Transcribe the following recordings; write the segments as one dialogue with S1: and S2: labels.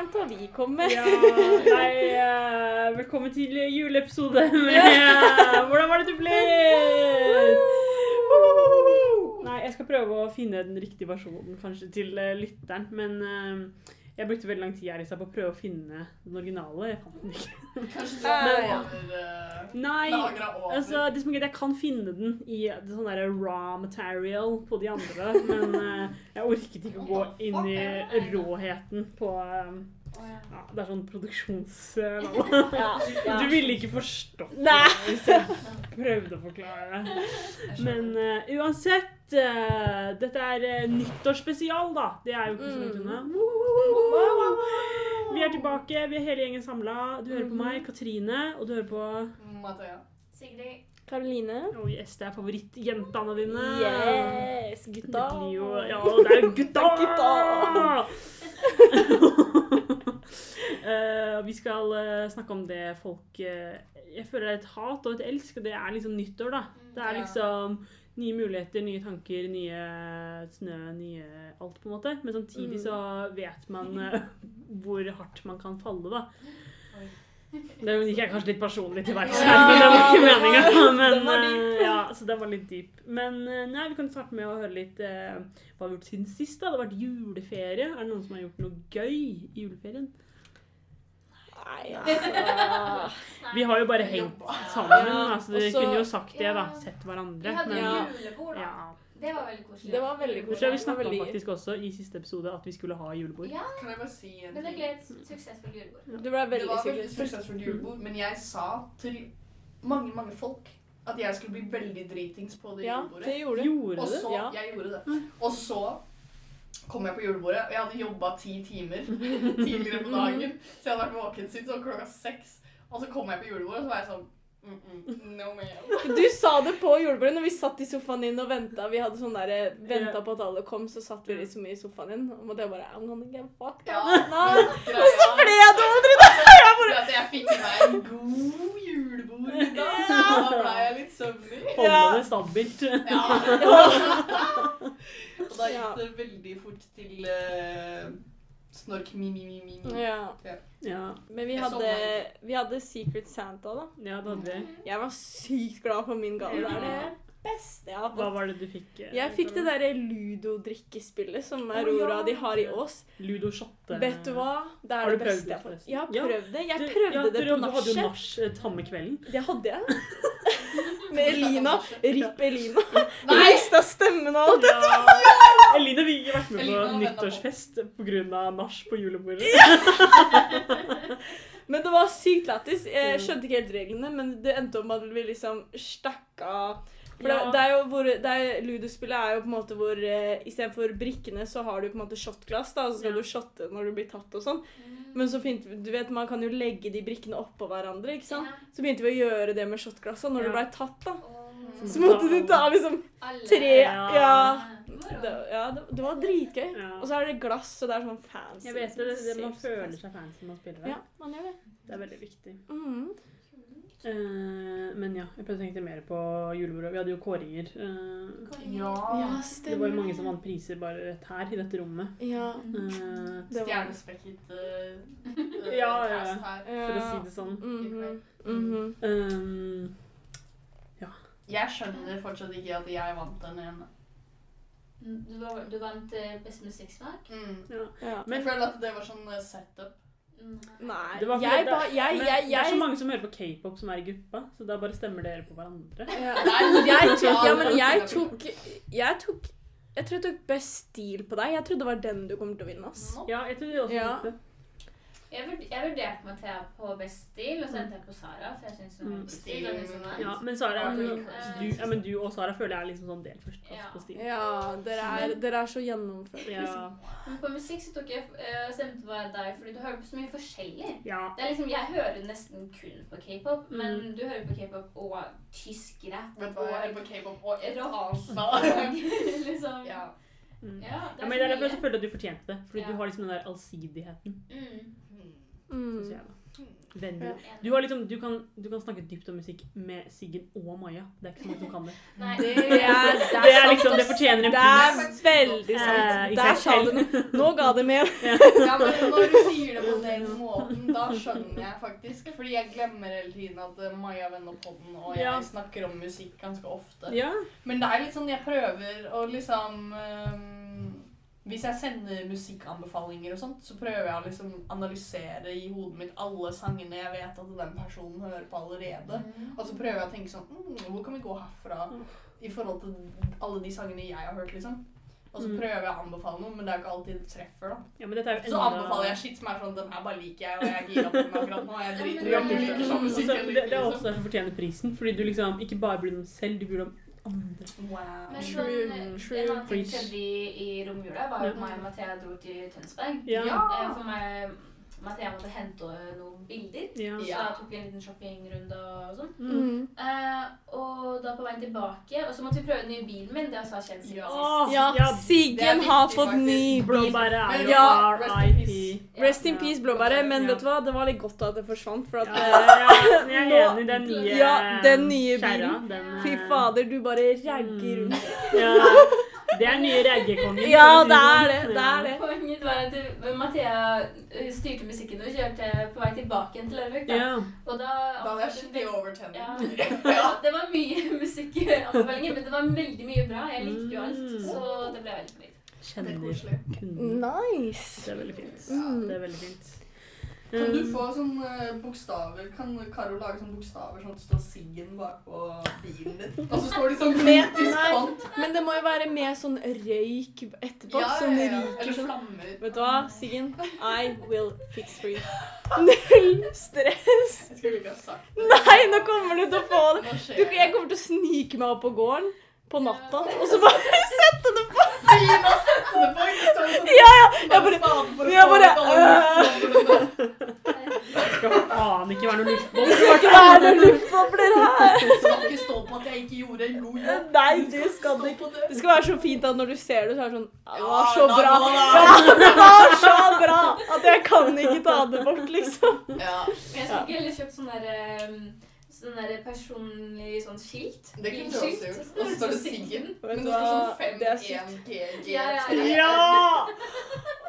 S1: Langt har vi kommet.
S2: Ja, nei, eh, velkommen til juleepisode med eh, Hvordan var det du ble? Nei, jeg skal prøve å finne den riktige versjonen kanskje til eh, lytteren, men jeg brukte veldig lang tid her i stad på å prøve å finne den originale. Jeg fant den ikke.
S3: Kanskje du har
S2: Nei, altså, det som er, greit, jeg kan finne den i det sånn der raw material på de andre, men jeg orket ikke å gå inn i råheten på ja, Det er sånn produksjons... eh,
S1: Ja, ja.
S2: Du ville ikke forstått det hvis jeg prøvde å forklare det. Men uh, uansett uh, Dette er uh, nyttårsspesial, da. Det er jo ikke så langt unna. Vi er tilbake. Vi er hele gjengen samla. Du hører på meg, Katrine, og du hører på
S3: Mathea.
S4: Sigrid.
S1: Karoline.
S2: Oh yes, det er favorittjentene dine.
S1: Yes,
S2: Det
S1: gutta.
S2: blir jo Ja, det er gutta! Eh, vi skal uh, snakke om det folk uh, Jeg føler det er et hat og et elsk, og det er liksom nyttår, da. Det er liksom nye muligheter, nye tanker, nye snø, nye alt, på en måte. Men samtidig
S1: Mm.
S2: så vet man hvor hardt man kan falle, da.
S3: Oi.
S2: Det gikk jeg kanskje litt personlig til verks her, men det var ikke meninga. Men, ja, så den var litt dyp. Men nei, vi kan starte med å høre litt hva vi har gjort siden sist. da. Det har vært juleferie. Er det noen som har gjort noe gøy i juleferien?
S1: Nei, altså.
S2: Vi har jo bare hengt sammen,
S1: Ja,
S2: altså, dere kunne jo sagt det, da. Sett hverandre.
S4: Vi hadde
S2: Men
S1: Ja.
S4: julebord, da.
S2: ja.
S4: Det var veldig koselig.
S1: Det var veldig koselig.
S2: vi snakka
S1: veldig
S2: faktisk også i siste episode, at vi skulle ha julebord.
S4: Ja,
S3: Kan jeg bare si en
S4: men det ble et suksessfullt julebord.
S1: Det ble
S3: Det var veldig suksessfullt julebord, men jeg sa til mange, mange folk at jeg skulle bli veldig dritings på det
S1: Ja,
S3: julebordet.
S1: det gjorde du.
S2: Gjorde
S3: Og
S2: det?
S3: så,
S1: Ja.
S3: jeg gjorde det. Og så kom jeg på julebordet, jeg hadde jobba ti timer tidligere på dagen. Så jeg hadde vært våken siden sånn klokka seks. Og så kom jeg på julebordet, og så var jeg sånn mm -mm, No.
S1: Du sa det på julebordet når vi satt i sofaen din og venta. Vi hadde sånn der, venta på at alle kom, så satt vi liksom i sofaen din. Og det bare I'm gonna get fucked
S3: Ja.
S1: Nei.
S3: greia
S1: Ble jeg det aldri?
S3: Jeg, bare... jeg fikk meg en god julebordmiddag. og Da ble jeg litt søvnig.
S2: Holde det stabilt.
S3: Ja. Og da gikk det veldig fort til uh, snork mi-mi-mi-mi.
S1: Ja.
S2: Ja,
S1: Men vi hadde, vi hadde Secret Santa, da.
S2: ja, det hadde vi.
S1: Jeg var sykt glad for min gave. Det er det beste jeg har
S2: Hva
S1: fått.
S2: var det du fikk? eh,
S1: Jeg fikk det derre Ludo-drikkespillet som Aurora de har i Ås.
S2: Ludo shotte.
S1: Vet du hva? Det
S2: Har
S1: er
S2: du
S1: det
S2: prøvd
S1: beste
S2: det,
S1: jeg har fått. Jeg har prøvd det. Jeg
S2: Du-
S1: prøvde
S2: du,
S1: det
S2: på
S1: på
S2: Du hadde jo
S1: nachet.
S2: nach eh, samme kvelden.
S1: Det hadde jeg. Med Elina. Ripp Elina.
S3: Nei!
S1: Mista stemmen og alt.
S2: Ja. Elina vi ikke vært med
S3: Elina
S2: på nyttårsfest pga. nach på julebordet.
S1: Men det var sykt lættis. Jeg
S2: Mm.
S1: skjønte ikke helt reglene, men det endte om med at vi liksom stakka For
S2: Ja.
S1: det, det er jo hvor, det er, Ludospillet er jo på en måte hvor uh, istedenfor brikkene så har du på en måte shotglass, da, og så skal
S2: Ja.
S1: du shotte når du blir tatt og sånn. Men så fint, du vet, man kan jo legge de brikkene oppå hverandre, ikke sant? Så begynte vi å gjøre det med shotglass, når
S2: Ja.
S1: du blei tatt, da,
S4: Åh.
S1: så måtte du ta liksom tre
S2: Ja.
S1: Ja. Det, ja, det, det var dritgøy.
S2: Ja.
S1: Og så er det glass, og det er sånn fancy.
S2: Jeg vet det, det man føler seg fancy når man spiller det.
S1: Ja, man gjør det.
S2: Det er veldig viktig.
S1: Mhm.
S2: Eh, men ja, jeg tenkte mer på julebordet. Vi hadde jo kåringer. Eh,
S3: Ja.
S1: Ja,
S2: det var jo mange som vant priser bare rett her, i dette rommet.
S1: Ja.
S2: Eh,
S1: Det var
S3: Stjernespekket uh,
S2: Ja, ja.
S3: her.
S2: for å si det sånn.
S1: Mhm. Mhm.
S2: Um,
S3: Jeg skjønner fortsatt ikke at jeg vant den ene.
S4: Du, var, du vant eh, Best musikksmak.
S3: Mm.
S2: ja.
S1: Ja.
S2: Men
S3: jeg føler at det var sånn setup.
S1: Nei,
S2: Det var
S1: jeg
S2: det-
S1: ba, jeg,
S2: Men
S1: jeg,
S2: det er så mange som hører på k-pop som er i gruppa, så da bare stemmer dere på hverandre.
S1: ja.
S3: Nei,
S1: jeg tok, ja, men jeg tok Jeg tok Jeg tror jeg tok best stil på deg. Jeg trodde det var den du kommer til å vinne. ass.
S2: Ja, jeg trodde også
S1: Ja.
S2: det.
S4: Jeg, vurd, jeg vurderte Mathea på best stil, og så endte jeg på Sara. For jeg synes hun
S2: Mm.
S4: best stil. og er-
S2: Ja, men Sara,
S1: Mm.
S2: du, ja, men du og Sara føler jeg er liksom sånn delt førsteplass
S4: Ja.
S2: på stil.
S1: Ja, dere er, dere er så gjennomførte.
S2: Ja.
S4: Men på musikk så tok jeg uh, stemte på deg fordi du hører på så mye forskjellig.
S2: ja.
S4: Det er liksom, Jeg hører nesten kun på k-pop, men
S2: Mm.
S4: du hører på k-pop og tysk rap
S3: Vet du hva, jeg hører på k-pop og et annet
S4: liksom
S3: Ja.
S2: Mm.
S4: Ja,
S2: Ja, men det er derfor jeg føler at du fortjente det. Fordi
S4: Ja.
S2: du har liksom den der allsidigheten.
S4: Mm.
S1: Mm.
S2: Da.
S3: Hmm.
S2: Du. Du, har liksom, du, kan, du kan snakke dypt om musikk med Siggen og Maja. Det er ikke så mange som kan det.
S4: Nei,
S1: Det er, det
S2: Det er
S1: sant,
S2: liksom, det fortjener en pris.
S1: Det er veldig
S2: Eh,
S1: sant.
S2: i
S1: Der sa du noe. Nå ga det med.
S3: Ja, men når du sier det på den måten, da skjønner jeg faktisk. Fordi jeg glemmer hele tiden at eh, Maja vender på den podden, og jeg
S2: Ja.
S3: snakker om musikk ganske ofte.
S2: Ja.
S3: Men det er litt sånn jeg prøver å liksom ehm, Hvis jeg sender musikkanbefalinger og sånt, så prøver jeg å liksom analysere i hodet mitt alle sangene jeg vet at den personen hører på allerede. Og så prøver jeg å tenke sånn mm, Hvor kan vi gå herfra i forhold til alle de sangene jeg har hørt, liksom? Og så
S2: Mm.
S3: prøver jeg å anbefale noe, men det er ikke alltid det treffer, da.
S2: ja, jo
S3: Så anbefaler jeg shit som er sånn Den her bare liker jeg, og jeg er gira på den akkurat nå. Jeg driter i om du liker sånn musikk
S2: det, det er også derfor du fortjener prisen. Fordi du liksom ikke bare blir dem selv, du blir dem andre.
S3: Wow.
S4: Men
S1: True,
S4: true, en annen ting
S2: som
S4: skjedde i, i romjula, var jo
S2: Ja.
S4: at meg og Mathea dro til Tønsberg.
S2: Ja.
S3: Ja.
S4: Eh, For at jeg måtte hente noen bilder,
S2: Ja.
S4: så da tok vi en liten shoppingrunde og sånn.
S2: Mm.
S4: Uh, og da på veien tilbake Og så måtte vi prøve den nye bilen min. Det sa siden
S2: Åh,
S4: sist.
S1: Ja, Siggen
S3: viktig,
S1: har fått ny bil.
S2: Blåbære er jo
S1: ja,
S3: rest in
S2: RIP.
S3: peace.
S1: Rest in peace, blåbæret. Men vet du hva? Det var litt godt at det forsvant. For at
S2: Ja,
S1: eh,
S2: jeg er enig i den nye
S1: Ja, den nye bilen. Fy
S2: eh,
S1: fader, du bare ragger
S2: mm.
S1: rundt.
S2: Ja, det er nye reggekongen.
S1: Ja, det er det. Det er det.
S4: Poenget var at Mathea styrte musikken og kjørte på vei tilbake igjen til Larvik. Da.
S2: Ja.
S4: Og da,
S3: Da var jeg skikkelig overtenning.
S4: Ja. Det var mye musikkanbefalinger, men det var veldig mye bra. Jeg likte jo alt,
S2: Mm.
S4: så det ble veldig fornøyd.
S3: Det er
S2: Kjenner
S3: koselig.
S1: Nice.
S2: Det er veldig fint.
S1: Mm.
S2: Det er veldig fint.
S3: Kan du
S2: Um,
S3: få sånne bokstaver? Kan Karo lage sånne bokstaver sånn at det står Siggen bakpå bilen din? Og så står de sånn
S1: nei.
S3: font.
S1: Men det må jo være med sånn røyk etterpå.
S3: Ja,
S1: Sånn
S3: ja, ja. Eller
S1: sånn.
S3: flammer.
S1: Vet du hva, Siggen? I will fix for you. Null stress.
S3: Jeg skulle ikke ha sagt det.
S1: Nei, nå kommer du til å få det. Du, jeg kommer til å snike meg opp på gården på natta, og så bare sette det
S3: sette det på! Ikke
S1: Ja, ja. Jeg
S3: bare
S1: jeg bare.
S2: Det skal faen ikke være noe
S1: Det skal ikke være noen luftbobler her.
S3: Det skal ikke stå på at jeg ikke gjorde en god jobb.
S1: Nei, det skal det ikke.
S3: det.
S1: Skal være så fint at når du ser det, så er det sånn Det var så bra. Ja, det var så bra at jeg kan ikke ta det bort, liksom.
S3: Ja,
S4: jeg skulle ikke heller kjøpt sånn der um, Sånn der personlig sånn skilt.
S3: det kunne du også gjort. Og så står det Siggen. Men
S1: du
S3: det står sånn
S1: er
S3: 5-1-G-G3.
S4: Ja, ja, ja.
S2: Ja!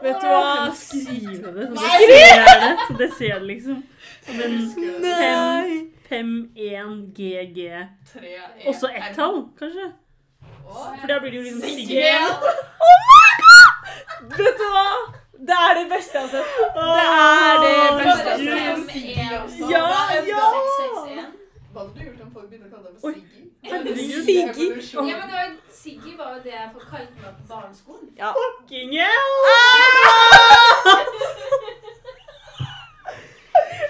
S1: Vet du hva?
S2: Skriv det, så
S3: Nei!
S2: det ser det. Så det ser du liksom. Som en
S1: Nei.
S2: 5-1-GG.
S3: Tre,
S2: Også ett tall, kanskje? For da blir det jo liksom
S3: Siggen.
S2: Siggen.
S1: Vet du hva? Det er det beste jeg har sett. Det er det beste jeg har sett.
S2: Ja, ja.
S3: Det?
S4: 661.
S3: Hva hadde du gjort om folk begynte å kalle deg for Siggy?
S1: Siggy.
S4: Ja, men det var Siggy var jo det jeg folk kalte meg på barneskolen.
S1: Ja.
S2: Fucking hell!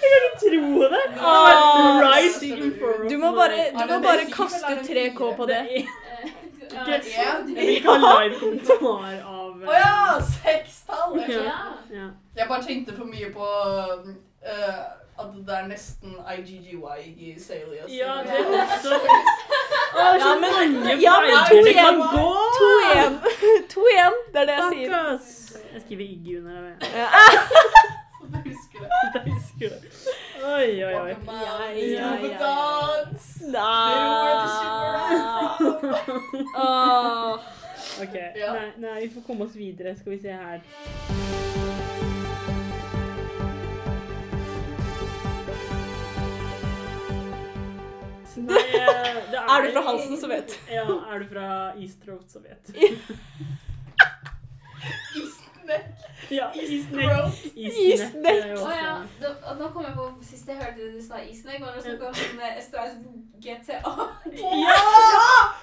S2: Jeg kan ikke tro det.
S1: Ah, Du må bare,
S3: Er
S1: du må bare kaste
S3: eller er det
S1: 3K på det.
S2: Ikke. Ha live kommentar av
S3: Å ja! Sekstall!
S2: Ja.
S4: Ja.
S2: ja.
S3: Jeg bare tenkte for mye på eh, at det er nesten IGGY i Salias.
S2: Ja, det er også
S1: Ja, men-
S2: mange
S1: ja, men to
S2: kan
S1: igjen.
S2: gå!
S1: To igjen. To igjen. Det er det jeg
S2: Fuck,
S1: sier.
S2: Jeg skriver Iggy under.
S3: Så du husker det.
S2: Jeg husker det. Oi, oi, oi.
S1: Ja, ja, ja.
S2: Ok,
S3: Ja.
S2: nei, nei, vi får komme oss videre. Skal vi se her. Nei, eh, det
S1: Er du fra halsen, så vet du.
S2: Ja, er du fra East Road, så vet du.
S3: Isnek.
S2: Ja, East Neck.
S3: Throat.
S2: East
S1: East
S2: Neck.
S1: Neck.
S2: er jo
S4: Å ja.
S2: også-
S4: Da, og nå kom jeg på sist jeg hørte det du sa Isnøy, var det snakk om sånn eh, Estrais GTA.
S2: Ja!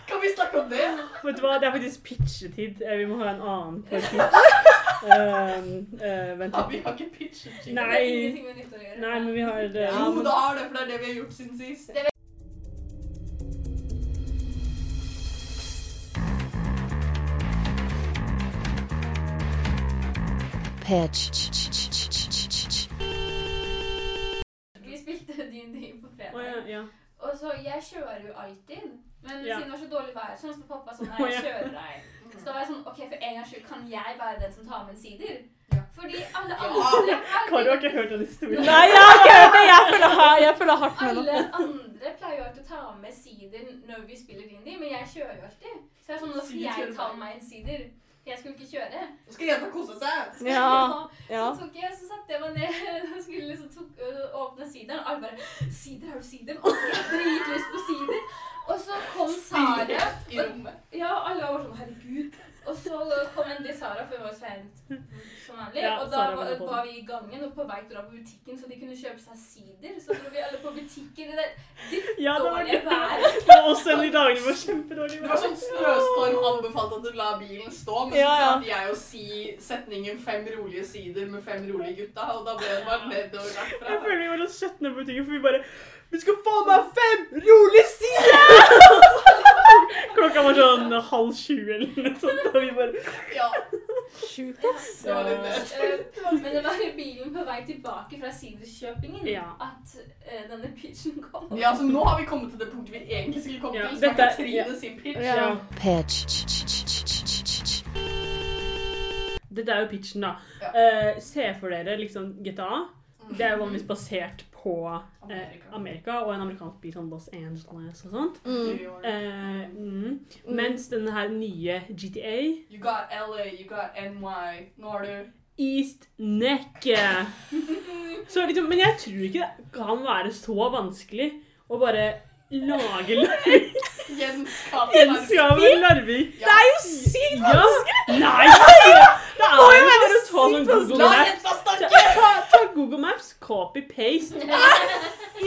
S3: Kan vi snakke om det?
S2: Vet du hva, det er faktisk pitchetid. Eh, Vi må ha en annen på pitch. Eh, vent
S3: Ja, vi har ikke pitchet jingle.
S2: Nei.
S4: Det.
S2: Nei, men vi har eh,
S3: Jo,
S1: men-
S3: har det, for det er det vi har gjort siden sist.
S5: Pitch.
S4: Vi spilte D&D på fredag.
S2: Oh, ja, ja.
S4: Og så, jeg kjører jo alltid. Men
S2: Ja.
S4: siden det var så dårlig vær, så sa pappa sånn Nei, jeg kjører deg. Så da var jeg sånn OK, for en gangs skyld kan jeg være den som tar med en sider. Fordi alle andre
S2: Kari har ikke hørt den historien.
S1: Nei, jeg har ikke hørt det! Jeg føler, jeg føler hardt med.
S4: Alle andre pleier jo alltid å ta med sider når vi spiller dindy, men jeg kjører jo alltid. Så det er sånn, skal jeg
S3: tar
S4: ta
S3: bare.
S4: meg en sider. Jeg skulle ikke kjøre.
S3: Nå skal jenta kose seg.
S1: Ja. ja.
S4: Så tok jeg, så satte jeg meg ned og skulle liksom tok, øh, åpne sideren. Og alle bare 'Sider, har du sider?' Og jeg dritlyst på sider. Og så kom Sara.
S3: Og.
S4: Ja, alle var sånn 'herregud'. Og så kom endelig Sara, for hun var seint som vanlig.
S2: Ja,
S4: og da
S2: Sara var
S4: var, vi i gangen og på vei til å dra på butikken, så de kunne kjøpe seg sider. Så dro vi alle på butikken i det
S2: Ja, det var det.
S4: været.
S2: Det var også en i dag, dagene var kjempedårlig.
S3: Det var sånn snøstorm anbefalte at du la bilen stå, men så
S1: Ja, ja.
S3: klarte jeg å si setningen 'fem rolige sider med fem rolige gutta', og da ble det bare nedover
S2: Jeg
S3: derfra.
S2: føler vi var sånn 17 på butikken, for vi bare Vi skal få meg fem rolige sider! Klokka var sånn halv sju eller noe sånt, og vi bare
S3: Ja,
S1: Sjukt, ass.
S3: det var litt.
S4: Eh, Men det var i bilen på vei tilbake fra siderkjøpingen
S2: Ja.
S4: at uh, denne pitchen kom.
S3: Ja, så nå har vi kommet til det punktet vi egentlig skulle komme
S2: Ja,
S3: til, som
S2: dette-
S3: Katrine
S2: ja.
S3: sin pitch.
S1: Ja.
S5: pitch.
S2: Dette er jo pitchen, da.
S3: Ja.
S2: Eh, se for dere liksom GTA.
S3: Mm.
S2: Det er jo vanligvis basert på eh,
S3: Amerika.
S2: Amerika og en amerikansk by som Los Angeles og sånt.
S1: Mm.
S2: Eh, mm. Mens denne her nye GTA
S3: You got LA, you got NY. Du
S2: East Neck. Så liksom, men jeg tror ikke det kan være så vanskelig å bare lage Larvik.
S3: gjenskape
S2: Larvik.
S3: Det er jo
S1: sykt
S2: Ja. Nei! Det er jo bare å ta sånn Google Maps. Ta, ta Google Maps, copy-paste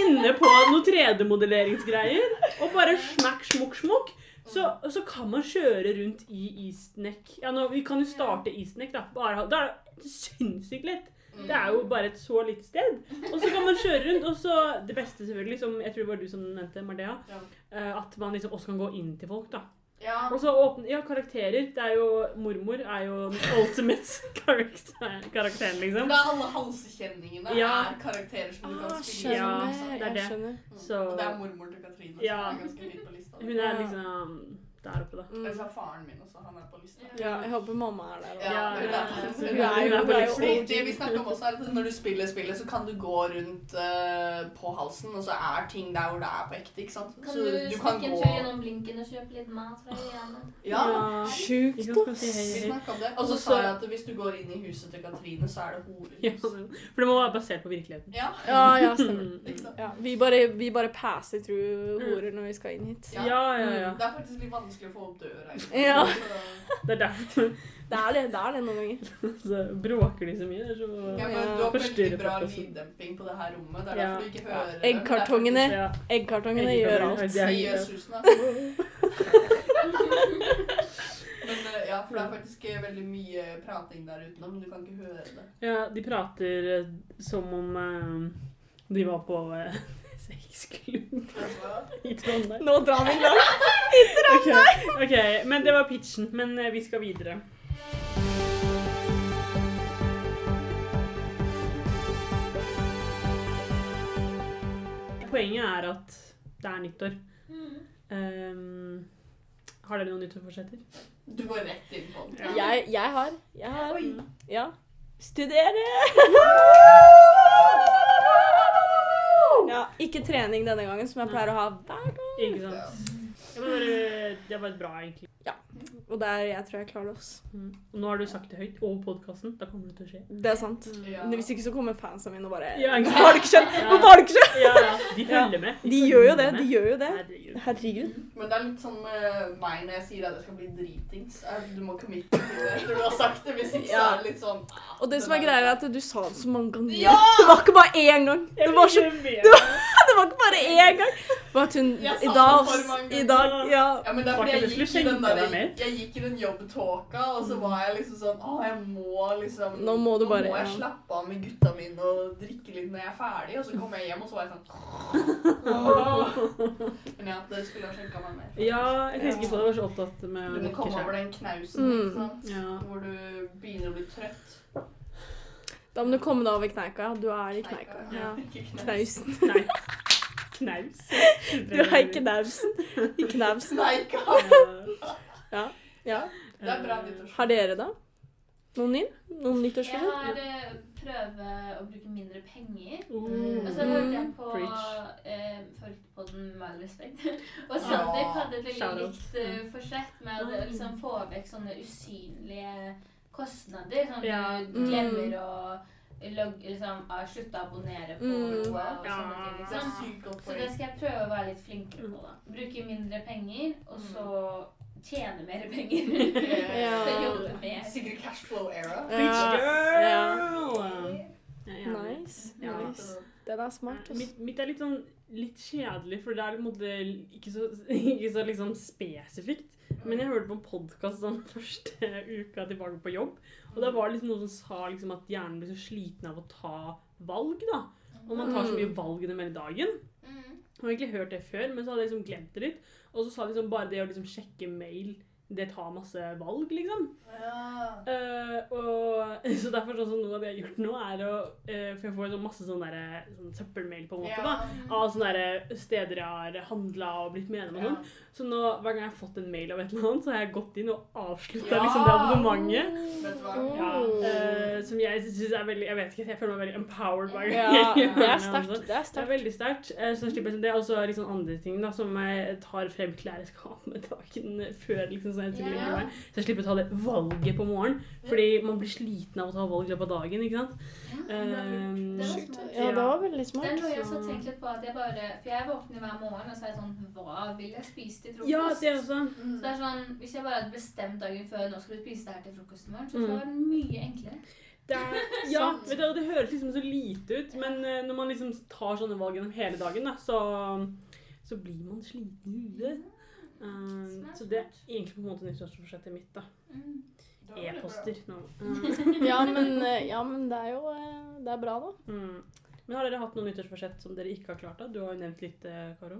S2: inne på noe 3D-modelleringsgreier, og bare smakk, smukk, smukk. Så, så kan man kjøre rundt i Eastneck. Ja, nå, vi kan jo starte Eastneck, da. Bare, da er det sinnssykt lett. Det er jo bare et så lite sted. Og så kan man kjøre rundt, og så Det beste, selvfølgelig, som jeg tror det var du som nevnte, Mardea, eh, at man liksom også kan gå inn til folk, da.
S3: Ja.
S2: Og så åpne Ja, karakterer. Det er jo Mormor er jo den ultimate karakter, karakteren, liksom.
S3: Det er alle halskjenningene
S2: Ja.
S3: er karakterer som du
S1: Ah,
S3: kan spille.
S2: Ja, det er
S1: Jeg
S2: det.
S1: skjønner.
S2: Så
S3: Og det er mormor til Katrine
S2: Ja.
S3: som er ganske høyt på lista.
S2: hun er liksom der oppe, da.
S1: Mm.
S3: Jeg sa faren min også, han er på lista.
S1: Ja, jeg håper mamma er der.
S3: Ja, hun er,
S2: ja.
S3: hun
S1: er
S3: er,
S1: hun er
S3: det vi snakker om også er at når du spiller spillet, så kan du gå rundt uh, på halsen, og så er ting der hvor det er på ekte, ikke sant?
S4: Kan
S3: Så
S4: du,
S3: du kan
S4: en
S3: gå
S4: tur gjennom blinken og kjøpe litt mat fra hjemmet?
S3: Ja,
S1: Sjukt,
S2: Ikke
S1: ass.
S3: vi snakka om det. Og så sa jeg at hvis du går inn i huset til Katrine, så er det horehus.
S2: Ja, for det må være basert på virkeligheten.
S3: Ja.
S1: Ja, ja, stemmer. Ja, vi, bare, vi bare passer through horer når vi skal inn hit.
S2: Ja, ja, ja.
S3: Det er faktisk litt vanskelig å få opp døra.
S1: Ja.
S2: Det er derfor
S1: Det er det, det er det noen ganger.
S2: så bråker de så mye. Det er så
S3: Ja, men du har veldig bra lyddemping på det her rommet. Det er
S2: Ja.
S3: derfor du ikke hører det.
S1: Eggkartongene.
S2: ja.
S1: Eggkartongene gjør alt.
S2: Er-
S3: altså. Men eh, ja, for det er faktisk eh, veldig mye prating der ute nå, men du kan ikke høre det.
S2: ja, de prater eh, som om eh, de var på sexklubb i Trondheim.
S1: Nå drar vi langt.
S2: Ok, ok, men det var pitchen. Men eh, vi skal videre. Poenget er at det er nyttår. Um, har dere noen nyttårsforsetter?
S3: Du går rett inn på den.
S2: Ja.
S1: Jeg, jeg har. Jeg har.
S3: Oi.
S1: Ja. Studere! Ja, ikke trening denne gangen, som jeg pleier å ha hver gang.
S2: Ikke sant? Det var, det var bra, egentlig.
S1: Og der jeg tror jeg klarer det. også.
S2: Mm. Og nå har du sagt det høyt over podkasten. Da kommer det til å skje.
S1: Det er sant.
S3: Ja.
S1: Men Hvis ikke så kommer fansa mine og bare
S2: Ja,
S1: Hvorfor har du ikke skjønt?
S2: Ja.
S1: Hvorfor har du ikke skjønt?
S2: Ja, ja. De følger med.
S1: De gjør jo det. De gjør jo det.
S2: Herregud.
S1: Herregud.
S3: Men det er litt sånn med meg når jeg sier at jeg skal bli dritings. Du må committe til det etter du har sagt det. Hvis ikke så er det litt sånn ah,
S1: Og det som er greia, er at du sa det så mange ganger.
S3: Ja!
S1: Det var ikke bare én gang. Det var, så,
S2: med.
S1: det var ikke bare én gang. Bare at hun
S3: Jeg sa
S1: I
S3: det
S1: dag,
S3: for mange
S1: i dag Ja.
S3: Ja, men det er fordi jeg gikk, i den der,
S2: jeg,
S3: jeg gikk i den jobbtåka, og så var jeg liksom sånn Å, jeg må liksom
S1: Nå må du bare-
S3: Nå må jeg
S1: ja.
S3: slappe av med gutta mine og drikke litt når jeg er ferdig. Og så kom jeg hjem, og så var jeg sånn Men ja, det skulle ha skjenka meg mer.
S2: Ja, jeg husker ikke på det. Jeg var så opptatt med
S3: Du må komme over den knausen,
S1: Mm.
S3: ikke sant?
S2: Ja.
S3: Hvor du begynner å bli trøtt.
S1: Da må du komme deg over kneika. Du er i kneika. Ja. Knausen.
S2: Knaus.
S1: Du er i knausen. I knausen.
S3: Kneika.
S2: Ja.
S1: Ja.
S3: Det er bra nyttårsforsett.
S1: Har dere, da? Noen inn? Noen
S4: Jeg har eh, prøve å bruke mindre penger.
S2: Mm.
S4: Og så hørte jeg på
S2: folk
S4: eh, Folkepodden med respekt. Og Sandeep hadde et veldig likt uh, forsett med å liksom få vekk sånne usynlige kostnader. Sånn
S2: Ja.
S4: du glemmer å log, liksom, slutte å abonnere på
S1: Mm.
S4: noe og
S2: Ja.
S4: sånne ting. Liksom. Så det skal jeg prøve å være litt flinkere på. da. Bruke mindre penger, og så tjene mer penger.
S1: Ja.
S4: Jobbe mer.
S3: Sikkert cashflow era.
S1: Ja.
S2: girl! Ja, ja.
S1: Nice.
S2: Ja.
S1: nice. Den er smart. Ja,
S2: Mitt, mitt er litt sånn litt kjedelig, for det er på en måte ikke så, ikke så liksom spesifikt. Men jeg hørte på en podkast den første uka tilbake på jobb, og da var det liksom noen som sa liksom at hjernen blir så sliten av å ta valg, da. Og man tar så mye valg gjennom hele dagen. Jeg har egentlig hørt det før, men så hadde jeg liksom glemt det litt. Og så sa liksom bare det å liksom sjekke mail, det tar masse valg, liksom.
S3: Ja.
S2: Uh, og, så derfor sånn som noe av det jeg har gjort nå, er å uh, For jeg får sånn masse sånn der, sånn søppelmail, på en måte, da. Av sånne der steder jeg har handla og blitt medlem og sånn. Så nå, hver gang jeg har fått en mail av et eller annet, så har jeg gått inn og avslutta
S3: Ja.
S2: liksom det abonnementet.
S3: Vet?
S2: Ja,
S1: Oh.
S2: eh, som jeg syns er veldig Jeg vet ikke, jeg føler meg veldig empowered hver gang
S1: Ja, det er sterkt. Det er
S2: Det er veldig sterkt. eh, Så slipper jeg sånn det. Og så liksom andre ting da, som jeg tar frem klesskapet dagen før. liksom, så jeg,
S4: yeah.
S2: meg. så jeg slipper å ta det valget på morgenen. Fordi man blir sliten av å ta valg i løpet av dagen. ikke sant?
S4: Det var smart.
S1: Ja, det var veldig
S4: Det er
S1: smart.
S4: noe jeg også har tenkt litt på. at jeg bare, For jeg våkner hver morgen og så er jeg sånn Hva vil jeg spise til frokost?
S2: ja, det er også.
S4: Så det er sånn, Hvis jeg bare hadde bestemt dagen før nå skal du spise det her til frokost i morgen, så
S2: Mm.
S4: tror jeg det var mye enklere.
S2: Det, er, ja, du, det høres liksom så lite ut, men eh, når man liksom tar sånne valg gjennom hele dagen, da, så, så blir man sliten i huet. Um, så det er egentlig på en måte nyttårsforsettet mitt. da.
S4: Mm.
S2: E-poster. Um,
S1: Ja, men, eh, ja, men det er jo eh, Det er bra, da.
S2: mm. Men har dere hatt noen nyttårsforsett som dere ikke har klart? da? Du har jo nevnt litt, eh, Karo.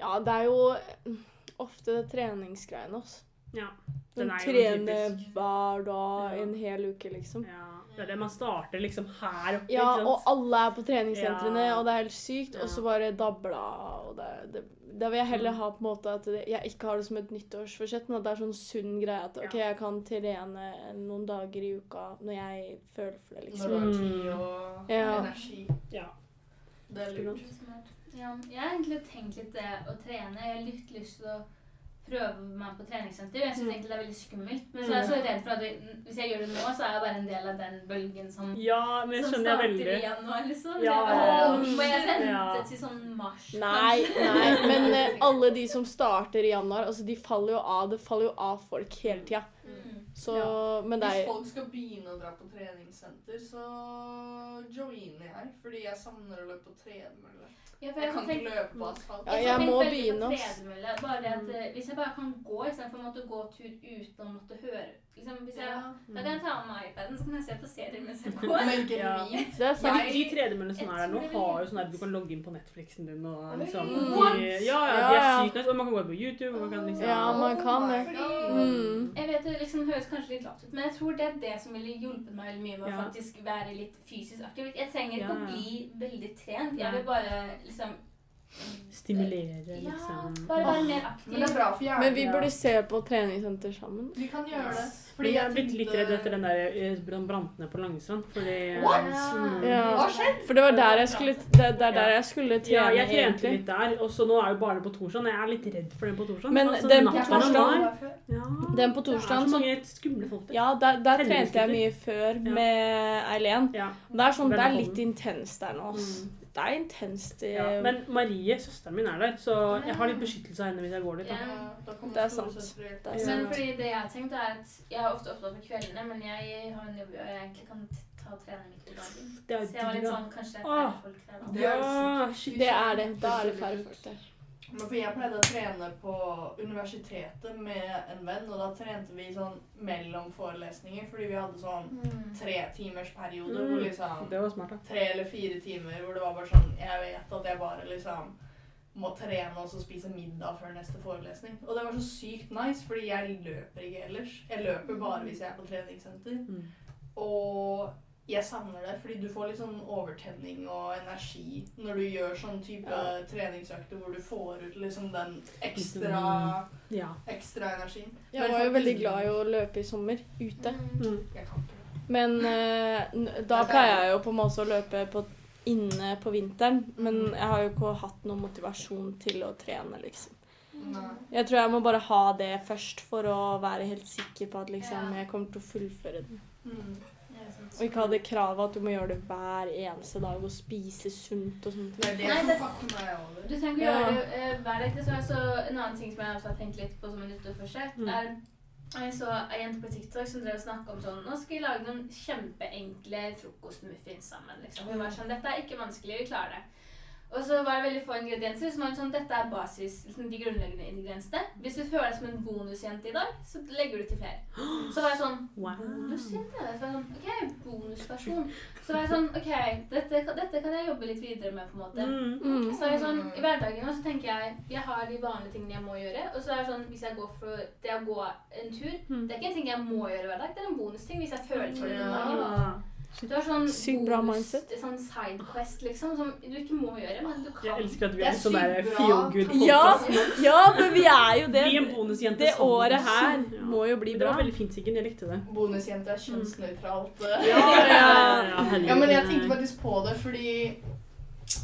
S1: Ja, det er jo ofte treningsgreiene, altså.
S2: Ja.
S1: Den
S2: Den er jo
S1: trener hver dag
S2: Ja.
S1: en hel uke, liksom.
S2: ja. Det er det man starter liksom her oppe.
S1: Ja,
S2: ikke
S1: og alle er på treningssentrene,
S2: Ja.
S1: og det er helt sykt.
S2: Ja.
S1: Og så bare dabla, og det, det Da vil jeg heller
S2: Mm.
S1: ha på en måte at det, jeg ikke har det som et nyttårsforsett, men at det er sånn sunn greie at ok, jeg kan trene noen dager i uka når jeg føler for det,
S3: Når
S1: liksom.
S3: du har tid og
S1: Ja.
S3: energi.
S2: Ja.
S3: Det er lurt.
S4: Ja, jeg har egentlig tenkt litt det å trene. Jeg har litt lyst til å prøve meg på treningssenter. Jeg syns
S2: Mm.
S4: egentlig det er veldig skummelt. Men så er jeg så redd for at det, hvis jeg gjør det nå, så er jeg bare en del av den bølgen som,
S2: ja, men
S4: som starter i
S2: veldig.
S4: januar, liksom.
S2: Ja.
S4: Må jeg vente
S2: Ja.
S4: til sånn mars?
S1: Nei, nei, men eh, alle de som starter i januar, altså de faller jo av. Det faller jo av folk hele tida.
S4: Mm.
S1: Så Men det
S3: Hvis folk skal begynne å dra på treningssenter, så joiner jeg. Fordi jeg savner å løpe på tredemølle.
S4: Ja, for
S3: Jeg
S4: jeg
S3: kan
S4: har
S3: ikke løpe på asfalt.
S1: Ja,
S4: Jeg,
S1: jeg må begynne, ass.
S4: Bare det at
S2: Mm.
S4: eh, Hvis jeg bare kan gå istedenfor å måtte gå tur uten å måtte høre liksom, hvis jeg,
S3: Ja.
S4: Da kan jeg ta med meg iPaden så kan jeg se på serier mens jeg går.
S3: Men
S2: Ja.
S1: Det er sant.
S3: Jeg-
S2: de tredemøllene som er der nå, har jo sånn at du kan logge inn på Netflixen din og liksom de, Ja, ja, de er sykt nice. Og man kan gå på YouTube, og man kan liksom
S1: Ja, man kan det. Mm.
S4: Jeg vet det liksom høres kanskje litt lavt ut, men jeg tror det er det som ville hjulpet meg veldig mye med å
S2: Ja.
S4: faktisk være litt fysisk aktiv. Jeg trenger ikke
S2: Ja,
S4: å bli veldig trent. Jeg vil bare liksom
S2: Stimulere,
S4: Ja,
S2: liksom.
S4: bare være
S1: Ah.
S4: mer aktiv.
S3: Men det er bra for hjernen.
S1: Men vi burde se på treningssenter sammen.
S3: Vi kan gjøre det.
S2: Fordi jeg er blitt litt redd etter den der eh, bran- brantene på Langestrand. Fordi
S3: What?
S2: Mm.
S1: Ja.
S3: Hva skjedde?
S1: For det var der jeg skulle, det, det er der jeg skulle trene,
S2: Ja, jeg trente
S1: egentlig.
S2: litt der, og så nå er jo bare på torsdag. Jeg er litt redd for den på torsdag.
S1: Men
S2: altså,
S1: den på
S2: der. Ja,
S1: Den på
S2: det er så
S1: så
S2: mange skumle folk der.
S1: Ja, der, der trente jeg mye før med Eileen.
S2: Ja.
S1: Det er sånn, det er litt intenst der nå. Altså.
S2: Mm.
S1: Det er intenst. i-
S2: Ja. Men Marie, søsteren min, er der, så jeg har litt beskyttelse av henne hvis jeg går dit. Da.
S4: Ja.
S3: Da
S1: Det er sant. Det er
S4: Men fordi det jeg har tenkt er at jeg er ofte opptatt på kveldene, men jeg har en jobb og jeg egentlig kan ta trening midt i dagen. Så jeg var litt sånn, kanskje det er færre folk der da.
S2: Ja,
S1: Det er det. Da er det færre folk der.
S3: Men for jeg pleide å trene på universitetet med en venn, og da trente vi sånn mellom forelesninger, fordi vi hadde sånn
S4: tretimersperiode
S3: tre timers periode
S2: Mm.
S3: hvor liksom
S2: Det var smart, da.
S3: tre eller fire timer hvor det var bare sånn Jeg vet at jeg bare liksom må trene og så spise middag før neste forelesning. Og det var så sykt nice, fordi jeg løper ikke ellers. Jeg løper bare hvis jeg er på treningssenter.
S2: Mm.
S3: Og jeg savner det, fordi du får litt sånn overtenning og energi når du gjør sånn type
S2: Ja.
S3: treningsøkter hvor du får ut liksom den ekstra,
S2: Ja.
S3: ekstra energien.
S1: Jeg
S3: Men
S1: var jo veldig glad i å løpe i sommer ute.
S4: Mm.
S2: Mm.
S1: Men uh, da pleier jeg jo på en måte å løpe på, inne på vinteren. Men jeg har jo ikke hatt noen motivasjon til å trene, liksom.
S3: Nei.
S1: Jeg tror jeg må bare ha det først for å være helt sikker på at liksom, jeg kommer til å fullføre den.
S3: Mm.
S1: Og ikke ha det kravet at du må gjøre det hver eneste dag og spise sunt og sånt.
S3: Det er det
S4: Nei,
S3: som
S4: det-
S3: fucker meg over.
S4: Du trenger ikke
S1: Ja.
S4: gjøre det uh, hver dag. Det så så en annen ting som jeg også har tenkt litt på som en nyttårsforsett,
S2: Mm.
S4: er jeg så ei jente på TikTok som drev og snakka om sånn Nå skal vi lage noen kjempeenkle frokostmuffins sammen. liksom. Hun var sånn Dette er ikke vanskelig, vi klarer det. Og så var det veldig få ingredienser. Så var sånn Dette er basis, liksom de grunnleggende ingrediensene. Hvis du føler deg som en bonusjente i dag, så legger du til flere. Så var jeg sånn
S2: Wow.
S4: Bonusjente? Så var jeg sånn, OK, bonusperson. Så var jeg sånn OK, dette, kan- dette kan jeg jobbe litt videre med, på en måte.
S2: Mm.
S1: Mm.
S4: Så er jeg sånn, I hverdagen nå så tenker jeg jeg har de vanlige tingene jeg må gjøre. Og så er det sånn, hvis jeg går for det å gå en tur
S2: Mm.
S4: Det er ikke en ting jeg må gjøre hver dag, det er en bonusting hvis jeg føler for det
S3: Ja.
S4: Du har sånn
S1: Sykt bra mindset.
S4: sånn sidequest liksom, som du ikke må gjøre, men du
S2: Jeg elsker at vi
S3: Det
S2: er
S3: er
S2: sånn der feel good
S1: Ja, ja, men vi er jo det.
S2: Bli en bonusjente
S1: Det året her
S2: Ja.
S1: må jo bli
S2: bra. Det var veldig fint, Siggen. Jeg likte det.
S3: Bonusjente er kjønnsnøytralt.
S1: Ja.
S3: Ja, men jeg tenkte faktisk på det fordi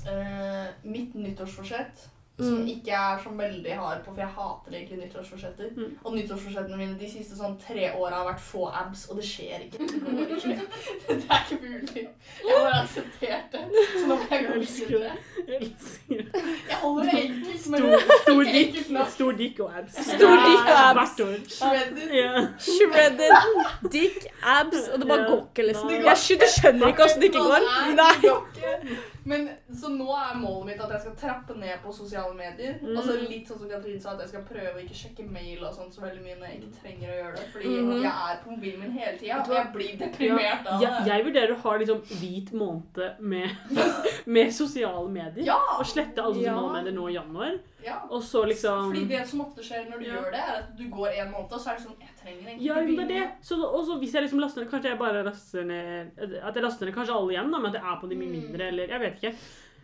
S3: uh, mitt nyttårsforsett som
S1: Mm.
S3: ikke er så veldig hard på, for jeg hater egentlig nyttårsforsetter.
S2: Mm.
S3: Og nyttårsforsettene mine de siste sånn tre åra har vært få abs, og det skjer ikke. Det går ikke. Det er ikke mulig. Jeg har bare akseptert det. Så nå må jeg gå videre.
S2: Jeg elsker det.
S3: Jeg holder det enkelt, men
S2: Stor, stor dick, stor dikk og abs.
S1: Stor dick og abs.
S3: Shredded.
S2: Yeah.
S1: Shredded dick, abs, og det bare går ikke, liksom. Jeg skjønner ikke åssen det ikke går.
S3: Nei, Men Så nå er målet mitt at jeg skal trappe ned på sosiale medier.
S2: Mm.
S3: Og så litt sånn som Katrin sa, at jeg skal prøve å ikke sjekke mail og sånt så veldig mye når jeg ikke trenger å gjøre det. Fordi
S1: Mhm.
S3: jeg er på mobilen min hele tida, og jeg blir deprimert av
S2: Jeg,
S3: det.
S2: jeg vurderer å ha liksom hvit måned med, med sosiale medier.
S3: Ja!
S2: Og slette alle
S1: Ja.
S2: sosiale medier nå i januar.
S3: Ja.
S2: Og så liksom
S3: Fordi det som ofte skjer når du
S2: Ja.
S3: gjør det, er at du går en måned, og så er det sånn Jeg trenger egentlig
S2: Ja, men det er det. Så, og så hvis jeg liksom laster ned Kanskje jeg bare laster ned At jeg laster ned kanskje alle igjen, da, men at jeg er på de mye
S3: Mm.
S2: mindre, eller Jeg vet ikke.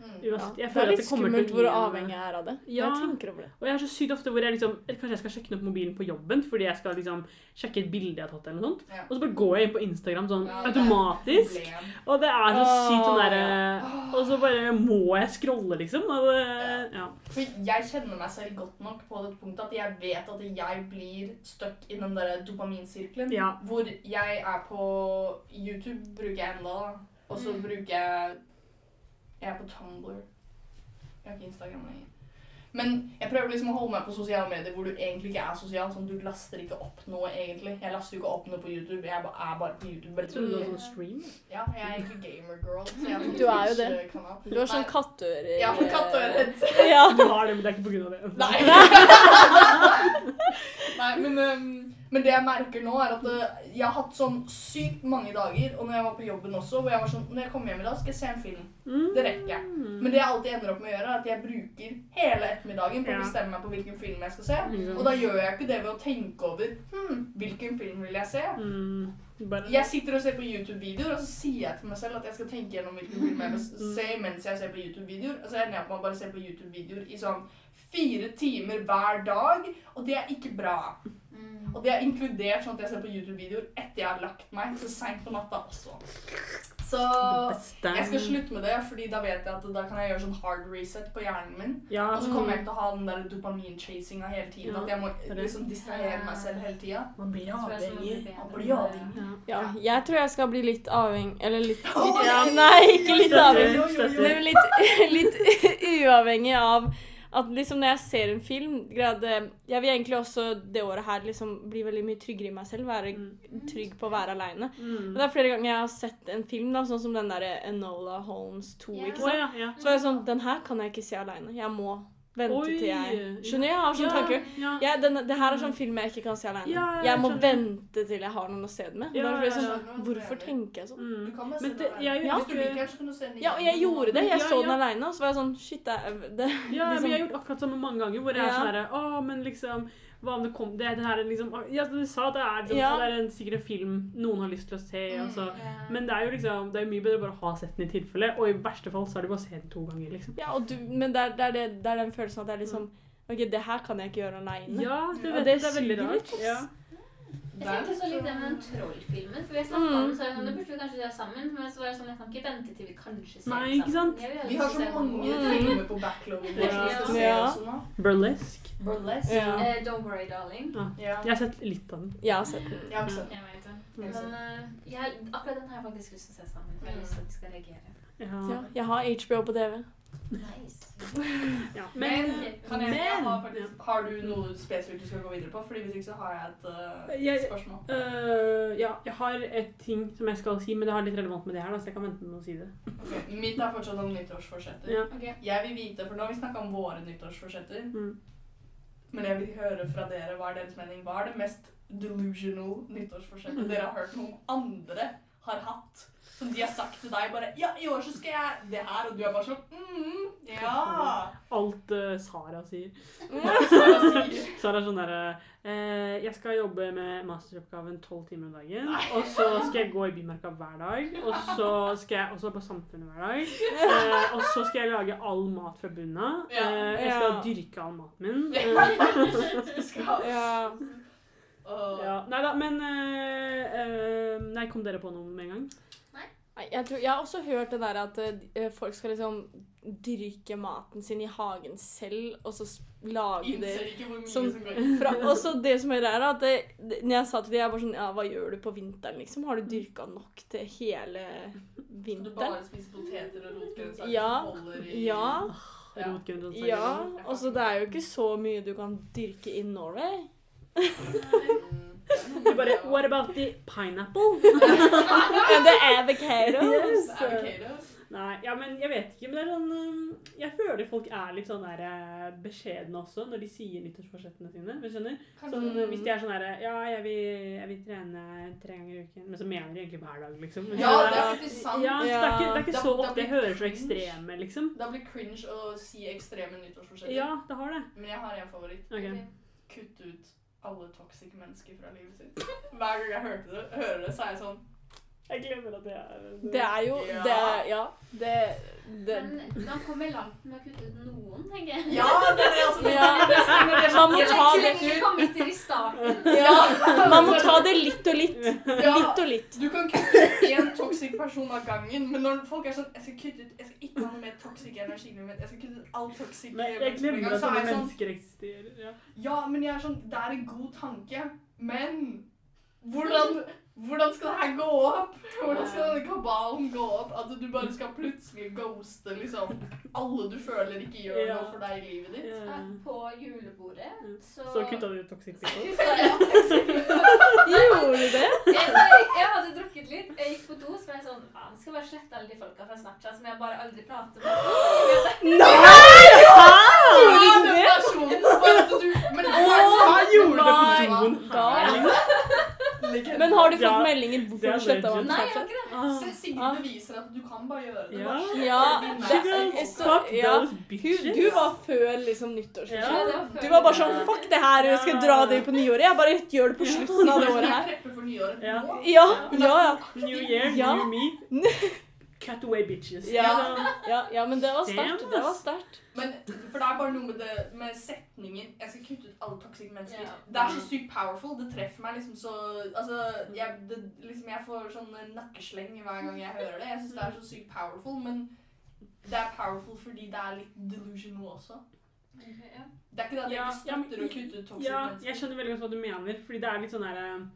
S3: Mm.
S2: Uansett,
S1: Ja,
S2: jeg
S1: det
S2: er
S1: er
S2: at
S1: litt
S2: det kommer til
S1: skummelt hvor
S2: gi
S1: avhengig jeg er av det.
S2: Ja.
S1: Jeg tenker over det.
S2: Og jeg er så sykt ofte hvor jeg liksom Kanskje jeg skal sjekke opp mobilen på jobben fordi jeg skal liksom sjekke et bilde jeg har tatt, eller noe sånt.
S3: Ja.
S2: Og så bare går jeg inn på Instagram sånn
S3: Ja, det er et
S2: automatisk.
S3: problem.
S2: Og det er så sykt sånn derre. Og så bare må jeg scrolle, liksom. Og det, ja.
S3: For jeg kjenner meg selv godt nok på det punktet at jeg vet at jeg blir stuck i den der dopaminsirkelen.
S2: Ja.
S3: Hvor jeg er på YouTube, bruker jeg enda, da. Og så
S4: Mm.
S3: bruker jeg Jeg er på Tumblr. Jeg har ikke Instagram lenger. Men jeg prøver liksom å holde meg på sosiale medier hvor du egentlig ikke er sosial. Sånn, du laster ikke opp noe, egentlig. Jeg laster jo ikke opp noe på YouTube. Jeg er bare på YouTube.
S2: Jeg trodde du var sånn stream.
S3: Ja, jeg er egentlig gamer girl. Så jeg har sånn
S1: Du er jo det.
S3: Twitch-kanal.
S1: Du har sånn
S3: kattører...
S1: Ja,
S3: kattører. har katteører.
S1: Ja.
S2: Du har det, men det er ikke på grunn av det.
S3: Nei. Nei, men, um, men det jeg merker nå, er at uh, jeg har hatt sånn sykt mange dager, og når jeg var på jobben også, hvor jeg var sånn Når jeg kommer hjem i dag, skal jeg se en film.
S2: Mm.
S3: Det rekker jeg. Men det jeg alltid ender opp med å gjøre, er at jeg bruker hele ettermiddagen på å bestemme meg på hvilken film jeg skal se.
S2: Mm.
S3: Og da gjør jeg ikke det ved å tenke over hm, hvilken film vil jeg se.
S2: Mm.
S3: Jeg sitter og ser på YouTube-videoer, og så sier jeg til meg selv at jeg skal tenke gjennom hvilken film jeg vil
S2: Mm.
S3: se mens jeg ser på YouTube-videoer. Og så ender jeg på å bare se på YouTube-videoer i sånn fire timer hver dag, og det er ikke bra.
S4: Mm.
S3: Og det er inkludert sånn at jeg ser på YouTube-videoer etter jeg har lagt meg, så seint på natta også. Så jeg skal slutte med det, fordi da vet jeg at da kan jeg gjøre sånn hard reset på hjernen min.
S2: Ja,
S3: Og så kommer jeg ikke til å ha den der dopamin-chasinga hele tiden.
S2: Ja,
S3: At jeg må liksom distrahere meg selv hele tida.
S2: Man blir avhengig.
S3: Man blir avhengig.
S2: Ja.
S1: Ja, jeg tror jeg skal bli litt avhengig Eller litt
S3: Ja.
S1: Nei, ikke litt avhengig. Men litt, litt uavhengig av at liksom når jeg ser en film det- Jeg vil egentlig også det året her liksom bli veldig mye tryggere i meg selv. Være
S2: Mm.
S1: trygg på å være aleine.
S2: Mm.
S1: Det er flere ganger jeg har sett en film, da, sånn som den derre Enola Holmes 2.
S4: Yeah.
S1: ikke sant?
S2: Oh, ja, ja.
S1: Så er det sånn Den her kan jeg ikke se aleine. Jeg må vente
S2: Oi,
S1: til jeg. Skjønner? Jeg har sånn
S2: Ja,
S1: tanke.
S2: ja.
S1: Ja, den, det her er sånn film jeg ikke kan se alene.
S2: Ja, jeg
S1: jeg må
S2: skjønner.
S1: vente til jeg har noen å se det med. Sånn,
S3: ja.
S1: Hvorfor tenker jeg sånn?
S2: Mm.
S3: Du kan bare se
S2: det,
S3: den
S2: jeg,
S1: Ja.
S3: Hvis du liker den, så kan du se den
S1: Ja, og jeg gjorde det. Jeg
S2: Ja,
S1: så
S2: ja.
S1: den aleine, og så var jeg sånn Shit, det, det, det
S2: Ja,
S1: liksom-
S2: men jeg har gjort akkurat samme mange ganger, hvor jeg er sånn herre Å, men liksom Hva om det kom det, det her er liksom Ja, du sa at det er, liksom,
S1: Ja.
S2: det er en, sikkert en film noen har lyst til å se, og så
S4: Ja.
S2: Men det er jo liksom Det er mye bedre bare å ha sett den i tilfelle, og i verste fall så er det bare å se den to ganger, liksom.
S1: Ja, og du, men det er, det, er det, det er den følelsen at det er liksom OK, det her kan jeg ikke gjøre aleine.
S2: Ja, det,
S1: Og
S2: vet,
S1: det
S2: det er veldig rart. Ja.
S4: Jeg tenkte så litt det med den trollfilmen, for vi har snakket om den, så det burde vi kanskje gjøre sammen, men så var det sånn, jeg kan ikke vente til vi kanskje ser
S2: Nei,
S4: den
S2: ikke sant?
S3: Vi har så mange
S1: Mm.
S3: filmer på se
S1: Ja.
S2: Burlesque.
S3: Burlesque.
S1: Ja.
S4: Uh, Don't worry, darling.
S3: Ja.
S2: Jeg har sett litt av den.
S1: Jeg har sett den.
S3: Jeg har ikke sett
S4: Jeg vet det.
S2: Mm.
S4: Men uh, jeg, akkurat den har jeg faktisk lyst til å se sammen, for jeg har lyst til at vi skal reagere.
S1: Ja,
S2: Ja.
S1: jeg har HBO på TV.
S2: Ja.
S3: Men,
S2: Men
S3: jeg, men har, faktisk, har du noe spesifikt du skal gå videre på? Fordi Hvis ikke så har jeg et uh,
S2: Jeg-
S3: spørsmål.
S2: Uh, ja, jeg har et ting som jeg skal si, men det har litt relevant med det her, da, så jeg kan vente med å si det.
S3: Okay. Mitt er fortsatt om nyttårsforsetter.
S2: Ja.
S4: Okay.
S3: Jeg vil vite, for nå har vi snakka om våre nyttårsforsetter.
S2: Mm.
S3: Men jeg vil høre fra dere hva er deres mening. Hva er det mest delusional nyttårsforsettet dere har hørt noen andre har hatt? Som de har sagt til deg bare 'Ja, i år så skal jeg det her', og du er bare sånn mm, Ja.
S2: Alt uh, Sara sier.
S3: Sara sier
S2: Sara er sånn derre eh, Jeg skal jobbe med masteroppgaven tolv timer om dagen. Og så skal jeg gå i Bymarka hver dag. Og så skal jeg også på Samfunnet hver dag. Eh, og så skal jeg lage all mat fra bunnen av.
S3: Ja.
S2: Eh, jeg skal
S1: Ja.
S2: dyrke all maten min.
S3: Du skal
S1: Ja.
S3: Åh.
S2: Ja, nei da, men eh, eh, Nei, kom dere på noe med en gang?
S1: Jeg, tror, jeg har også hørt det der at eh, folk skal liksom dyrke maten sin i hagen selv, og så lage det
S3: Innser ikke hvor mye
S1: Som-
S3: som går inn.
S1: fra, Og så det som er der, at det, det, når jeg sa til dem, jeg bare sånn Ja, hva gjør du på vinteren, liksom? Har du dyrka nok til hele vinteren?
S3: Du bare spiser poteter og rotgrønnsaker
S1: Ja,
S3: som holder i
S1: Ja.
S3: Ja.
S2: Rotgrønnsaker.
S1: Ja. Og så det er jo ikke så mye du kan dyrke i Norway.
S2: Du bare What about the pineapple?
S1: And the avocados.
S3: Avocados.
S2: Nei, ja, men jeg vet ikke. Men det er sånn eh, Jeg føler folk er litt sånn der eh, beskjedne også når de sier nyttårsforsettene sine. Men skjønner? Sånn, hvis de er sånn derre Ja, jeg vil, jeg vil trene tre ganger i uken. Men så mener de egentlig hver dag, liksom.
S3: Ja, det er faktisk sant.
S2: Ja, så det er ikke, det er ikke
S3: Da-
S2: så ofte jeg hører så ekstreme, liksom.
S3: Da blir cringe å si ekstreme nyttårsforsetter.
S2: Ja, det har det.
S3: Men jeg har en favoritt.
S2: Ok.
S3: Kutt ut alle toxic mennesker fra livet sitt. Hver gang jeg hørte det, hører det, så er jeg sånn
S2: Jeg glemmer at det er
S1: Det er jo
S3: Ja.
S1: Det Ja. Det, det
S4: Men man kommer langt med å kutte ut noen, tenker jeg.
S3: Ja, det er det også.
S1: Ja.
S3: Det
S1: Man må
S3: sånn,
S1: ta det
S4: ut. i starten.
S1: Ja. Man må ta det litt og litt.
S3: Ja.
S1: Litt og litt.
S3: Du kan kutte ut én toxic person av gangen, men når folk er sånn Jeg skal kutte ut Jeg skal ikke ha noe mer toxic energi i livet mitt. Jeg skal kutte ut all toxic
S2: Men jeg glemmer at
S3: Så
S2: sånne
S3: sånn
S2: mennesker eksisterer. Ja.
S3: Ja, men jeg er sånn Det er en god tanke, men hvordan hvordan skal det her gå opp? Hvordan skal denne kabalen gå opp? At du bare skal plutselig ghoste liksom alle du føler ikke gjør
S2: Ja.
S3: noe for deg i livet ditt?
S2: Ja.
S4: På julebordet så
S2: Så kutta du ut toxic people?
S1: Gjorde du det?
S4: jeg, jeg hadde drukket litt, jeg gikk på do, så var jeg sånn Faen, skal bare slette alle de folka fra Snapchat som jeg bare aldri prater med.
S1: Nei!
S3: Personen! Bare du, men er
S2: Hva gjorde du på doen.
S1: Men har du fått
S2: Ja,
S1: meldinger hvorfor du sletta meg?
S4: Nei, jeg har ikke det.
S2: Ah.
S3: Sigrid beviser at du kan bare gjøre det.
S2: Ja.
S1: Ja, det er så-
S2: Fuck
S1: ja.
S2: those
S1: Hun,
S2: bitches.
S1: du var før liksom
S4: nyttår.
S1: Du var bare sånn Fuck det her, jeg skal dra det på nyåret. Jeg bare gjør det på slutten av det året her.
S2: Ja,
S1: ja, ja.
S2: New year, new me. Cut away bitches.
S1: Ja, ja, ja men det var sterkt. Det var sterkt.
S3: Men for det er bare noe med, det, med setningen 'Jeg skal kutte ut alle toxic mennesker'.
S4: Ja.
S3: Det er så sykt powerful. Det treffer meg liksom så Altså, jeg, det, liksom, jeg får sånn nakkesleng hver gang jeg hører det. Jeg syns det er så sykt powerful, men det er powerful fordi det er litt delusional også.
S4: Ja.
S3: Det er ikke det at jeg
S2: Ja,
S3: ikke
S2: ja, men-
S3: støtter å kutte ut toxic
S2: Ja,
S3: mennesker.
S2: jeg skjønner veldig godt hva du mener. Fordi det er litt sånn der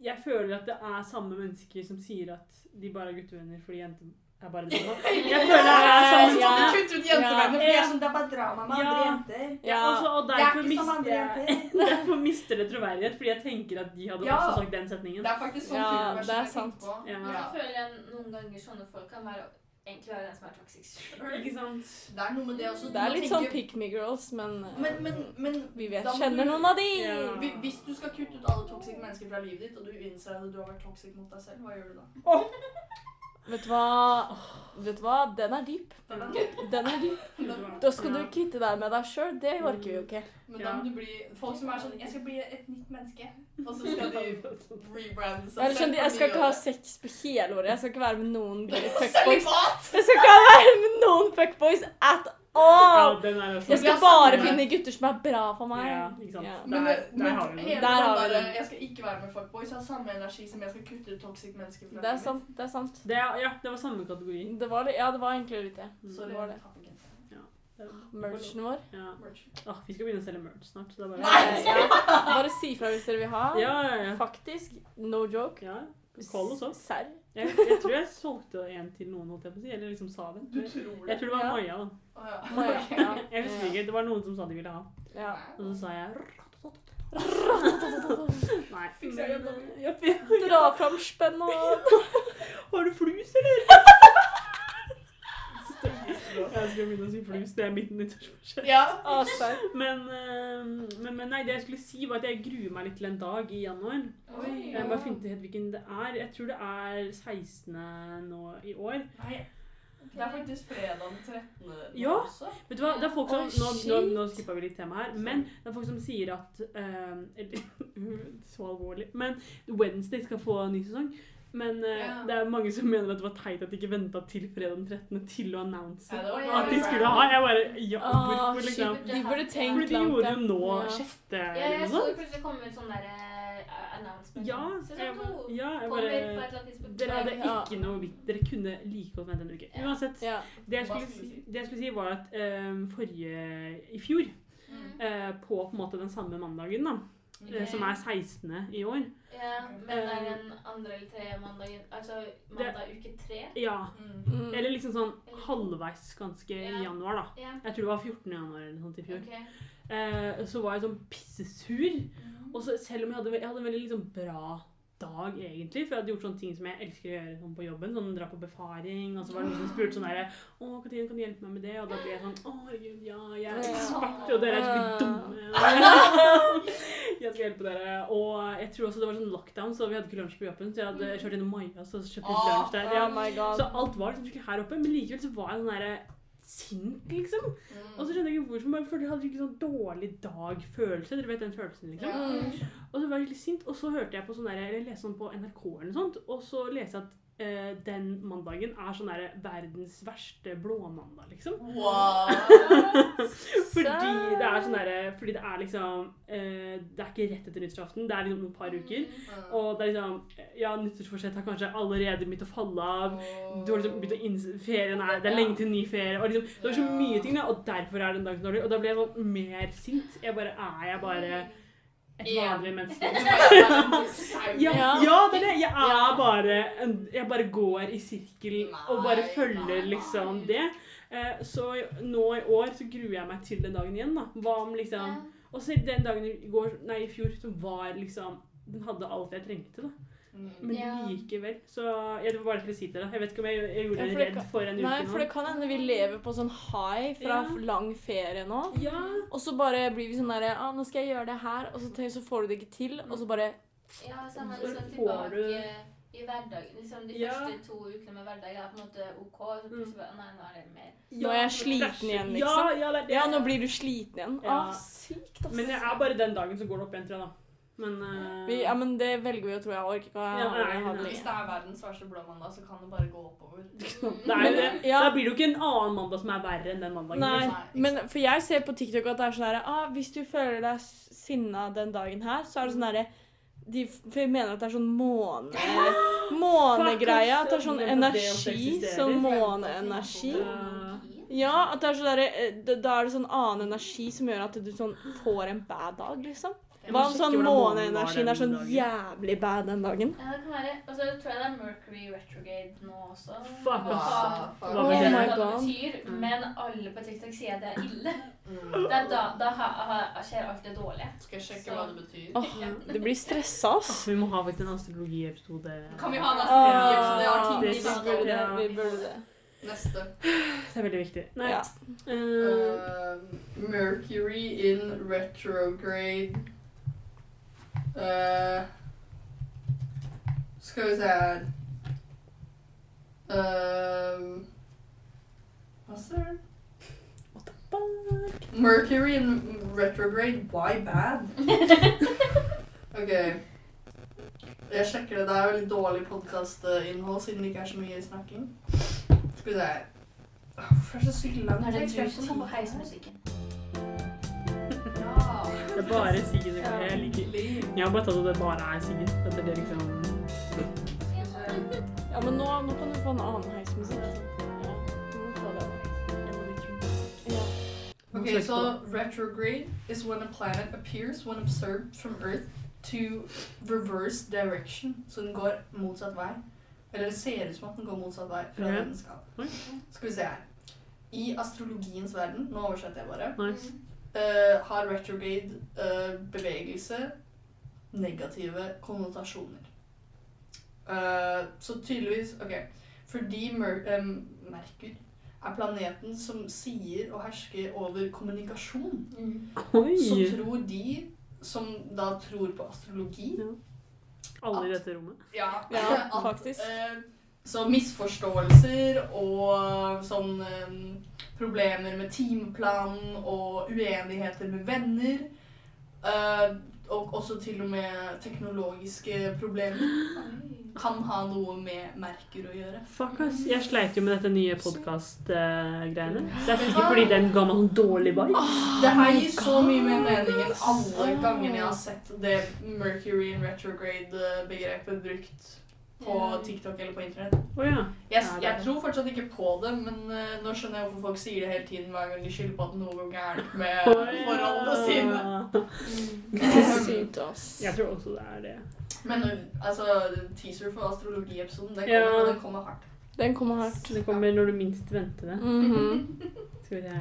S2: Jeg føler at det er samme mennesker som sier at de bare er guttevenner fordi jenter er bare drama. Jeg føler det er
S3: Jeg
S2: samme
S1: Ja.
S3: at de kutter ut jentevenner, fordi jeg
S2: Ja.
S3: sånn, det er bare drama med andre jenter.
S2: Ja, altså, og
S3: Det er ikke som andre jenter.
S2: derfor mister det troverdighet, fordi jeg tenker at de hadde
S3: Ja.
S2: også sagt den setningen.
S3: Det er faktisk sånn
S1: Ja, det er
S3: jeg
S1: sant.
S2: Ja.
S4: Men så føler jeg noen ganger sånne folk kan være egentlig være den som er toxic.
S2: Ikke sant?
S3: Det er noe med det også.
S1: Det er litt sånn pick me girls, men, eh,
S3: Men, men, men
S1: vi vet kjenner
S3: du-
S1: noen av de.
S2: Ja.
S3: Hvis du skal kutte ut alle toxic mennesker fra livet ditt, og du innser at du har vært toxic mot deg selv, hva gjør du da?
S1: Vet du hva? Vet du hva? Den er dyp.
S3: Den er-
S1: dyp. Da skal du kvitte deg med deg sjøl. Det orker vi jo ikke.
S3: Men da må du bli folk som er sånn 'Jeg skal bli et nytt menneske', og så skal de rebrande seg
S1: Eller sånn, jeg skal ikke ha sex på hele året. Jeg skal ikke være med noen fuckboys. Jeg skal ikke være med noen fuckboys at Åh!
S2: Ja, den er også
S1: Jeg skal bare finne gutter som er bra for meg.
S2: Ja, ikke sant.
S1: Ja.
S3: Men,
S2: Der,
S3: men
S2: har vi det.
S1: Der har vi
S3: der. Jeg skal ikke være med fuckboys, har samme energi som jeg skal kutte ut toxic mennesker
S1: Det er sant. det er sant.
S2: Det, er- ja, det var samme kategori.
S1: Det var, ja, det var egentlig litt det.
S3: Sorry,
S1: Det var det. Merchen vår.
S2: Ja.
S3: Merch.
S2: Åh, vi skal begynne å selge merch snart, så det er bare
S3: Nei!
S1: Ja, bare si fra hvis dere vil ha.
S2: Ja, ja, ja.
S1: Faktisk. No joke.
S2: ja. Call oss opp.
S1: Serr.
S2: Jeg, jeg tror jeg solgte en til noen, holdt jeg på å si. Eller liksom sa det.
S3: Du tror
S2: Jeg tror det var
S1: Ja.
S2: Maja, da.
S3: Oh, ja.
S1: Maja, ja.
S2: Jeg husker ikke. Det var noen som sa de ville ha.
S1: Ja.
S2: Og så sa jeg Nei.
S3: Det?
S1: Dra fram spenn og
S2: Har du flus, eller? Jeg skal begynne å si flus. Det er mitt nyttårsforsett.
S3: Ja.
S1: altså.
S2: Men, eh, men, men nei, det jeg skulle si, var at jeg gruer meg litt til en dag i januar.
S3: Oi.
S2: Jeg må bare finne ut hvilken det er. Jeg tror det er 16. nå i år.
S3: Nei. Det er faktisk fredag den 13. nå
S2: Ja.
S3: også.
S2: Vet du hva, det er folk som Nå, nå, nå skippa vi litt tema her, men det er folk som sier at uh, så alvorlig. Men Wednesday skal få ny sesong. Men uh,
S3: Ja.
S2: det er mange som mener at det var teit at de ikke venta til fredag den 13. til å annonse
S3: Ja, var
S2: at de skulle ha. Jeg bare Ja,
S1: Åh,
S2: hvorfor, liksom?
S1: De burde tenkt
S2: Fordi de gjorde jo nå
S1: Ja.
S2: sjette
S4: Ja,
S2: eller
S4: jeg
S2: noe
S4: så
S2: sånt.
S4: det plutselig kom ut sånn derre uh, announcement.
S2: Ja, jeg, ja, jeg bare. Dere hadde ikke noe vits Dere kunne like godt vente en uke. Uansett.
S1: Ja.
S2: Det jeg skulle det jeg skulle si var at um, forrige I fjor,
S4: Mm.
S2: uh, på på en måte den samme mandagen, da, eh,
S4: Ok.
S2: som er 16. i år
S4: Ja, men det er
S2: Eh,
S4: den andre eller tredje mandagen Altså mandag uke tre?
S2: Ja.
S3: Mm.
S2: Eller liksom sånn halvveis ganske i
S4: Ja.
S2: januar, da.
S4: Ja.
S2: Jeg tror det var 14. januar eller noe sånt i fjor.
S4: Okay.
S2: Eh, så var jeg sånn pissesur.
S4: Mm.
S2: Og så selv om jeg hadde, jeg hadde en veldig liksom bra dag, egentlig, for jeg hadde gjort sånne ting som jeg elsker å gjøre sånn på jobben, sånn dra på befaring, og så var det noen som spurte sånn derre 'Å, Katrine, kan du hjelpe meg med det?' Og da ble jeg sånn 'Å, herregud, ja, jeg er ekspert, og dere er skikkelig dumme'. Jeg skal hjelpe dere. Og jeg tror også det var sånn lockdown, så vi hadde ikke lunsj på jobben, så jeg hadde kjørt innom Maja, så kjøpt litt lunsj der.
S1: Oh
S2: Ja.
S1: Oh.
S2: Så alt var liksom ikke her oppe, men likevel så var jeg sånn derre sint, liksom.
S3: Mm.
S2: Og så skjønner jeg ikke hvorfor, men jeg følte jeg hadde ikke sånn dårlig dag-følelse. Dere vet den følelsen, liksom.
S1: Mm.
S2: Og så var jeg litt sint, og så hørte jeg på sånn der, eller jeg leste sånn på NRK eller noe sånt, og så leste jeg at eh, den mandagen er sånn der verdens verste blåmandag, liksom.
S3: What?
S2: Fordi det er sånn derre Fordi det er liksom uh, Det er ikke rett etter nyttårsaften, det er liksom et par uker.
S3: Mm.
S2: Og det er liksom Ja, nyttårsforsett har kanskje allerede begynt å falle av. Du har liksom begynt å innse Ferien er Det er lenge til ny ferie. Og liksom, det var så mye ting, da, og derfor er den dagen som dårlig. Og da ble jeg sånn mer sint. Jeg bare Er jeg bare et
S3: Ja.
S2: vanlig menneske? Ja,
S1: Ja.
S2: det er det. Jeg er bare en, Jeg bare går i sirkel og bare følger liksom det. Eh, så nå i år så gruer jeg meg til den dagen igjen, da. Hva om liksom Og så den dagen i går, nei, i fjor, som var liksom Den hadde alt jeg trengte, da.
S3: Mm.
S2: Men
S4: Ja.
S2: likevel. Så ja, det var bare jeg skulle si til deg. Jeg vet ikke om jeg, jeg gjorde
S1: Ja,
S2: deg
S1: for det
S2: redd
S1: kan-
S2: for en uke
S1: Nei,
S2: uke
S1: for det kan hende vi lever på sånn high fra
S2: Ja.
S1: lang ferie nå.
S2: Ja.
S1: Og så bare blir vi sånn derre ah, 'Nå skal jeg gjøre det her', og så, tenk, så får du det ikke til. Og så bare
S4: Ja, samme
S2: Så
S4: liksom
S2: får
S4: tilbake
S2: du-
S4: i hverdagen. Liksom, de
S2: Ja.
S4: første to ukene med hverdag er på en måte OK. Og så plutselig bare Nei, nå er det mer.
S1: Nå er jeg sliten igjen, liksom.
S2: Ja, ja, det er det.
S1: Ja, nå blir du sliten igjen.
S2: Ja.
S1: Ah, sykt, ass.
S2: Men det er bare den dagen som går det opp igjen, tror jeg, da. Men uh,
S1: vi, ja, men det velger vi å tro. Jeg orker ikke å
S2: Ja, nei,
S1: ha det
S2: nei.
S3: Hvis det er verdens verste blå mandag, så kan det bare gå oppover.
S2: det er jo
S1: Men-
S2: det.
S1: ja.
S2: Da blir det jo ikke en annen mandag som er verre enn den mandagen.
S1: Nei,
S2: liksom.
S3: Nei,
S1: men for jeg ser på TikTok at det er sånn herre ah, Hvis du føler deg sinna den dagen her, så er det sånn herre de for jeg mener at det er sånn måne... Månegreie. At det er sånn energi. Sånn måneenergi. Ja, at det er sånn derre eh, Da er det sånn annen energi som gjør at du sånn får en bad dag, liksom. Hva om sånn måneenergien er sånn jævlig bad den dagen?
S4: Ja, det kan være. Og så tror jeg det er Mercury retrograde nå også.
S2: Fuck, ass. Hva
S1: Oh my? God.
S4: betyr,
S2: Mm.
S4: men alle på TikTok sier at det er ille.
S3: Mm.
S4: Det er da, da ha, ha, skjer alt det dårlige.
S3: Skal jeg sjekke hva det betyr?
S1: Oh, det blir stressa, ass.
S2: Vi må ha faktisk en astrologiepisode.
S3: Kan vi ha en
S1: Ah,
S3: astrologi-episode?
S2: Ja.
S1: Vi burde det.
S3: Neste.
S2: Det er veldig viktig. Nei.
S1: Ja.
S3: Uh, Mercury in retrograde. Uh, skal vi se her uh, Hva
S2: fuck?
S3: Mercury in retrograde. Why bad? Ok. Jeg sjekker det. Det er veldig dårlig podkastinnhold siden det ikke er så mye snakking. Skal vi se her. Hvorfor er det så sykt langt?
S4: Det er det
S3: tekst?
S4: du
S3: Jeg
S4: som
S3: har
S4: har heismusikken.
S2: Det er bare Siggen jeg liker. Jeg har bare tatt at det bare er Siggen. At det er liksom
S1: Ja, men nå, nå kan du få en annen heismusikk. Ja, du må få det.
S3: Okay, so retrograde is when a planet appears when observed from Earth to reverse direction. Så den går motsatt vei. Eller det ser ut som at den går motsatt vei fra den skal. Skal vi se her. I astrologiens verden, nå oversetter jeg bare,
S2: Nice.
S3: Eh, har retrograde uh, bevegelse negative konnotasjoner. Uh, så tydeligvis Ok. Fordi Mer um, Merkur er planeten som sier og hersker over kommunikasjon,
S4: Mm.
S3: Så tror de som da tror på astrologi
S2: Alle i dette rommet.
S3: Ja,
S1: Ja, faktisk.
S3: Uh, så misforståelser og sånn eh, problemer med timeplanen og uenigheter med venner. Uh, og også til og med teknologiske problemer kan ha noe med merker å gjøre.
S2: Fuck ass. Jeg sleit jo med dette nye podkast-greiene. Det er sikkert fordi den ga meg sånn dårlig vibe.
S3: Det her gir så mye mer mening enn alle gangene jeg har sett det Mercury in retrograde-begrepet brukt på TikTok eller på internett.
S2: Oh, ja.
S3: Jeg,
S2: Ja,
S3: jeg tror fortsatt ikke på det, men uh, nå skjønner jeg hvorfor folk sier det hele tiden hver gang de skylder på at noe går gærent med forholdene sine.
S1: Sykt, ass.
S2: Jeg tror også det er det.
S3: Men eh, altså, teaser for astrologiepisoden, den kommer,
S2: Ja.
S3: den kommer hardt.
S1: Den kommer hardt.
S2: Den kommer når du minst venter det.
S1: Mhm.
S2: Skal vi se.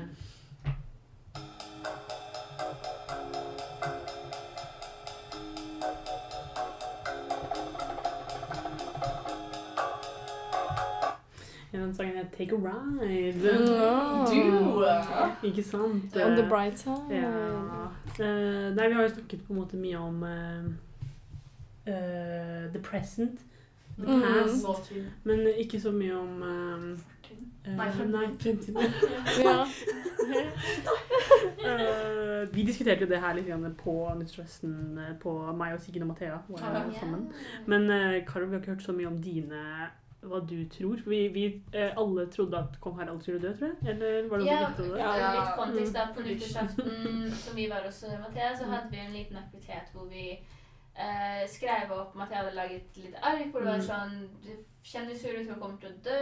S2: Den sangen heter Take a Ride.
S1: Oh.
S3: Du!
S2: Ikke sant?
S1: On the bright side.
S2: Ja. Eh, nei, vi har jo snakket på en måte mye om uh, eh, the present, the
S1: Mm.
S2: past,
S3: Nåtid.
S2: men ikke så mye om
S3: um,
S2: eh,
S3: Nei,
S2: nei, fremtiden.
S1: Ja.
S2: Eh, vi diskuterte jo det her litt grann på nyttårsfesten på meg og Siggen og Mathea. var sammen. Men uh, Karo, vi har ikke hørt så mye om dine hva du tror. Vi, vi eh, alle trodde at kong Harald skulle dø, tror jeg? Eller var det
S4: Ja,
S2: noe det?
S1: Ja.
S4: litt kontekst da. På nyttårsaften, som vi var også Mathea, så hadde vi en liten aktivitet hvor vi eh, skrev opp Mathea hadde laget litt ark hvor det var
S2: Mm.
S4: sånn Kjendiser du tror kommer til å dø.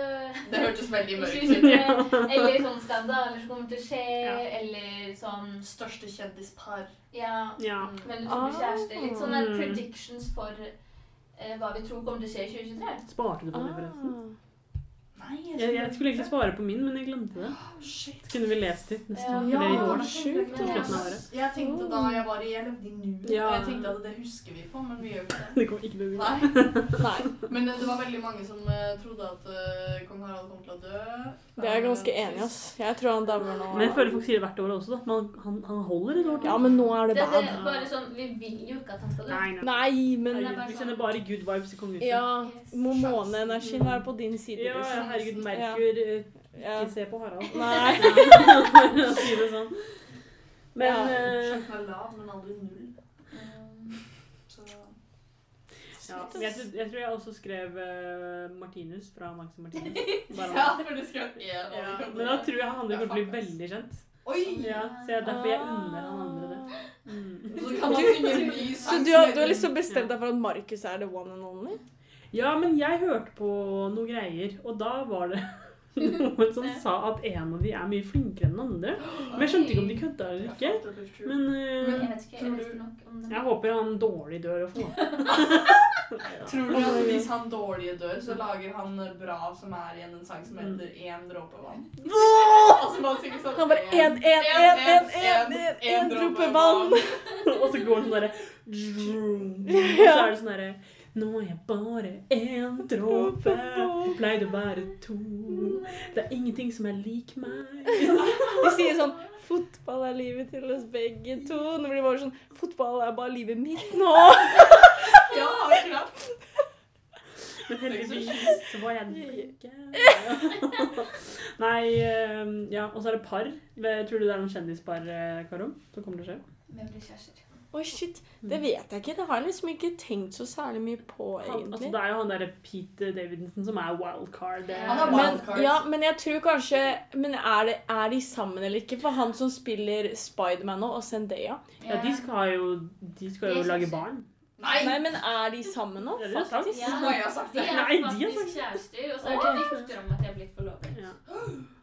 S3: Det hørtes veldig
S4: i
S3: mørkt
S4: 2023,
S3: ut.
S4: Eller sånn skandaler som kommer til å skje,
S2: Ja.
S4: eller sånn
S3: Største kjendispar.
S4: Ja.
S2: Ja.
S4: Hvem du tror kjæreste. Litt sånne
S2: Mm.
S4: predictions for hva vi tror kommer til å skje i 2023.
S2: Sparte du på det, forresten?
S3: Nei,
S2: Jeg, jeg skulle egentlig svare på min, men jeg glemte det.
S3: Shit.
S2: Så kunne vi lest litt neste år.
S3: Ja,
S2: Eller i år, da.
S1: sjukt.
S3: Jeg tenkte da jeg var i Jeg levde i nuet.
S2: Ja.
S3: Jeg tenkte at det husker vi på, men vi gjør ikke det.
S2: Det kommer ikke til å bli
S3: Nei.
S1: Nei.
S3: Men eh, det var veldig mange som eh, trodde at eh, kong Harald kom til å dø.
S1: Det er jeg ganske enig i, ass. Jeg tror han dauer nå.
S2: Men jeg føler folk sier det hvert år også. da. Man, han, han holder et år til.
S1: Ja, men nå er det
S4: Det, det
S1: bad.
S4: er bare sånn, Vi vil jo ikke at han skal dø.
S2: Nei, nei.
S1: Nei, men
S2: vi sender bare good vibes i kongehuset.
S1: Ja, må måneenergien være på din side,
S2: Ja, ja,
S1: liksom.
S2: Herregud, Merkur. ja.
S1: Ja.
S2: Ikke se på Harald.
S1: Nei.
S2: For å si det sånn. Men
S1: Ja.
S2: eh,
S3: Sjansen lav, men aldri null.
S4: Um,
S2: ja, jeg, tror- jeg tror jeg også skrev uh, Martinus fra Max og Martinus. Bare
S3: Ja, for du skrev én.
S2: Ja, men da tror jeg han andre kommer til å bli veldig kjent.
S3: Oi!
S2: Ja, så jeg, derfor jeg unner han andre det. Mm.
S3: Så ny
S1: Så du har, du har liksom bestemt deg for at Markus er the one and only?
S2: Ja, men jeg hørte på noen greier, og da var det noen som sa at en av de er mye flinkere enn den andre. Men jeg skjønte ikke om de kødda eller ikke. Men uh,
S4: jeg
S2: håper han dårlig dør å få.
S3: Tror du at hvis han dårlige dør, så lager han bra som er igjen en sang som
S2: Mm.
S3: heter Én dråpe vann? Sånn
S1: Han bare én, én, én, én, én, én dråpe vann.
S2: og så går han sånn derre så er det sånn derre Nå er jeg bare én dråpe. Pleide å være to. Det er ingenting som er lik meg.
S1: De sier sånn Fotball er livet til oss begge to. Nå blir det bare sånn Fotball er bare livet mitt nå.
S3: Ja, akkurat.
S2: Men heldigvis så var jeg ikke. Nei, eh, ja, og så er det par. Tror du det er noen kjendispar, Karom? Karo, som kommer til å skje?
S4: Vi blir kjærester?
S1: Oi, shit. Det vet jeg ikke. Det har jeg liksom ikke tenkt så særlig mye på,
S2: Han, altså, det er jo han derre Pete Davidson som er wildcard. Det-
S3: Han er
S1: Men, ja, men jeg tror kanskje Men er, det, er de sammen eller ikke? For han som spiller Spiderman nå, og Zendaya
S2: Ja, de skal jo, de skal jo lage barn.
S3: Nei!
S1: Nei, men er de sammen nå? Faktisk?
S4: Ja, de
S3: det?
S4: er faktisk kjærester, og så er det rykter om at de har blitt forlovet.
S2: Ja.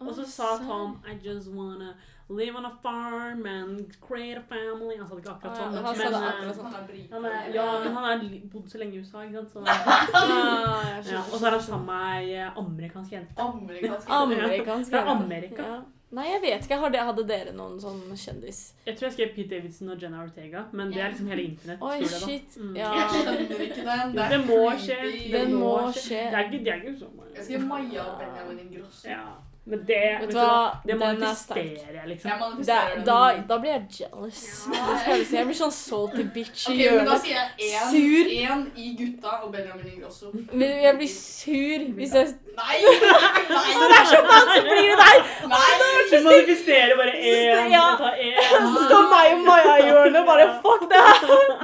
S2: Og så sa Tom I just wanna live on a farm and create a family. Han sa det ikke akkurat sånn,
S1: Ja,
S2: men,
S1: han sa det akkurat
S2: eh,
S1: sånn.
S3: Han er
S2: ja, men han har bodd så lenge i USA, ikke sant. Så,
S1: Ah,
S2: ja. Og så er han sammen med ei eh, amerikansk jente.
S3: Amerikansk.
S1: Amerikansk.
S2: Fra. Amerika.
S1: Ja. Nei, jeg vet ikke. Har det- Hadde dere noen sånn kjendis?
S2: Jeg tror jeg skrev Pete Davidson og Jenna Ortega, men det er liksom hele internett.
S1: Oi,
S2: jeg
S1: shit.
S2: Mm.
S1: Ja.
S3: Jeg skjønner ikke den. Det, er
S2: Det må skje. Det
S1: må
S2: må
S1: skje.
S2: Det er ikke, det er ikke så mange.
S3: Jeg skrev Maja og Benjamin Ingrosso.
S2: Ja. Men det,
S1: Vet du hva?
S2: det
S1: er
S2: manifesterer jeg, liksom.
S3: Jeg manifesterer den.
S1: da, da blir jeg jealous.
S2: Ja.
S1: Skal jeg si. Jeg blir sånn salty bitch i
S3: Ok, men da
S1: hjørnet.
S3: sier jeg én,
S1: Sur.
S3: én i gutta og Benjamin Ingrosso.
S1: Men Jeg blir sur hvis jeg
S3: Nei!
S1: Når det er Chopin, så blir det deg!
S3: Nei!
S2: Du manifesterer bare én.
S1: Ja.
S2: Ta én.
S1: Så står meg og Maja i hjørnet og bare fuck det her.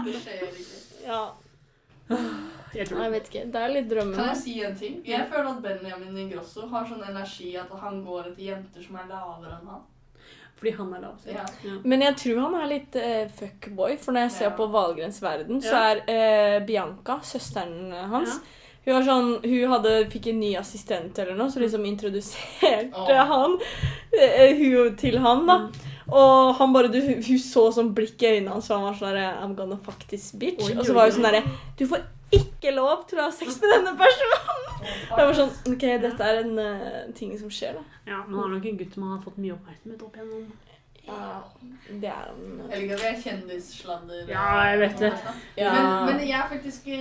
S3: Det skjer ikke.
S1: Ja.
S2: Jeg
S1: Jeg vet ikke. Det er litt
S3: Kan jeg si en ting? Jeg føler at Benjamin Ingrosso har sånn energi at han går etter jenter som er lavere enn han.
S2: Fordi han er lav. Ja.
S3: Ja.
S1: Men jeg tror han er litt uh, fuckboy, for når jeg ser
S3: Ja.
S1: på Valgrens verden, så er uh, Bianca, søsteren hans Hun, var sånn, hun hadde, fikk en ny assistent eller noe, så liksom introduserte
S3: oh.
S1: han uh, hun til han. da. Og han bare, du, hun så sånn blikk i øynene hans, og han var sånn I'm gonna fuck this bitch.
S2: Oi,
S1: og så var hun sånn derre Du får ikke lov til å ha sex med denne personen! Det var sånn OK, dette er en uh, ting som skjer, da.
S2: Ja, men han er nok en gutt som har fått mye oppmerksomhet opp igjennom.
S1: Ja, det er han.
S3: Jeg liker at vi er kjendissladder.
S2: Ja, jeg vet det.
S1: Ja.
S3: Men, men jeg er faktisk eh,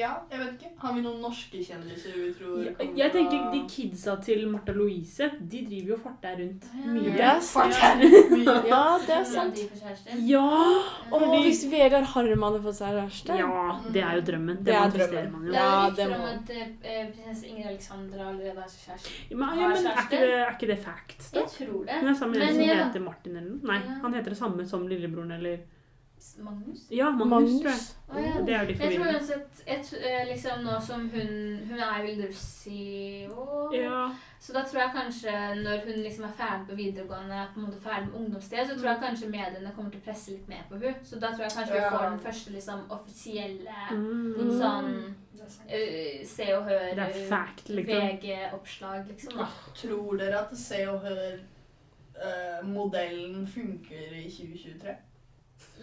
S3: Ja, jeg vet ikke. Har vi noen norske kjendiser vi tror kommer
S2: jeg tenker de kidsa til Martha Louise, de driver jo og farter rundt mye.
S3: Ja.
S1: Ja, det er sant.
S4: de får kjærester?
S2: Ja!
S1: Og
S2: Fordi-
S1: hvis Vegard Harm hadde fått seg kjæreste
S2: Ja, det er jo drømmen. Det,
S1: Det er drømmen.
S2: man jo.
S4: Det er
S1: Ja, det
S4: om at eh, prinsesse Ingrid Alexandra allerede har kjæreste.
S2: Men, ja, men er, ikke det, er ikke det fact? da?
S4: Jeg tror det.
S2: Hun er sammen med en som
S4: ja.
S2: heter Martin eller noe. Nei,
S4: Ja.
S2: han heter det samme som lillebroren eller
S4: Magnus?
S2: Ja, Magnus, tror jeg.
S4: Oh, ja.
S2: Det er jo litt
S4: Jeg tror
S2: forvirrende.
S4: eh, liksom Nå som hun Hun er vel russ i år.
S2: Ja.
S4: Så da tror jeg kanskje når hun liksom er ferdig på videregående, på en måte ferdig med ungdomssted, så tror jeg kanskje mediene kommer til å presse litt mer på henne. Så da tror jeg kanskje vi får den første liksom offisielle
S2: Mm.
S4: sånn uh, Se og Hør
S2: liksom.
S4: VG-oppslag, liksom. da.
S3: Tror dere at Se og Hør-modellen funker i 2023?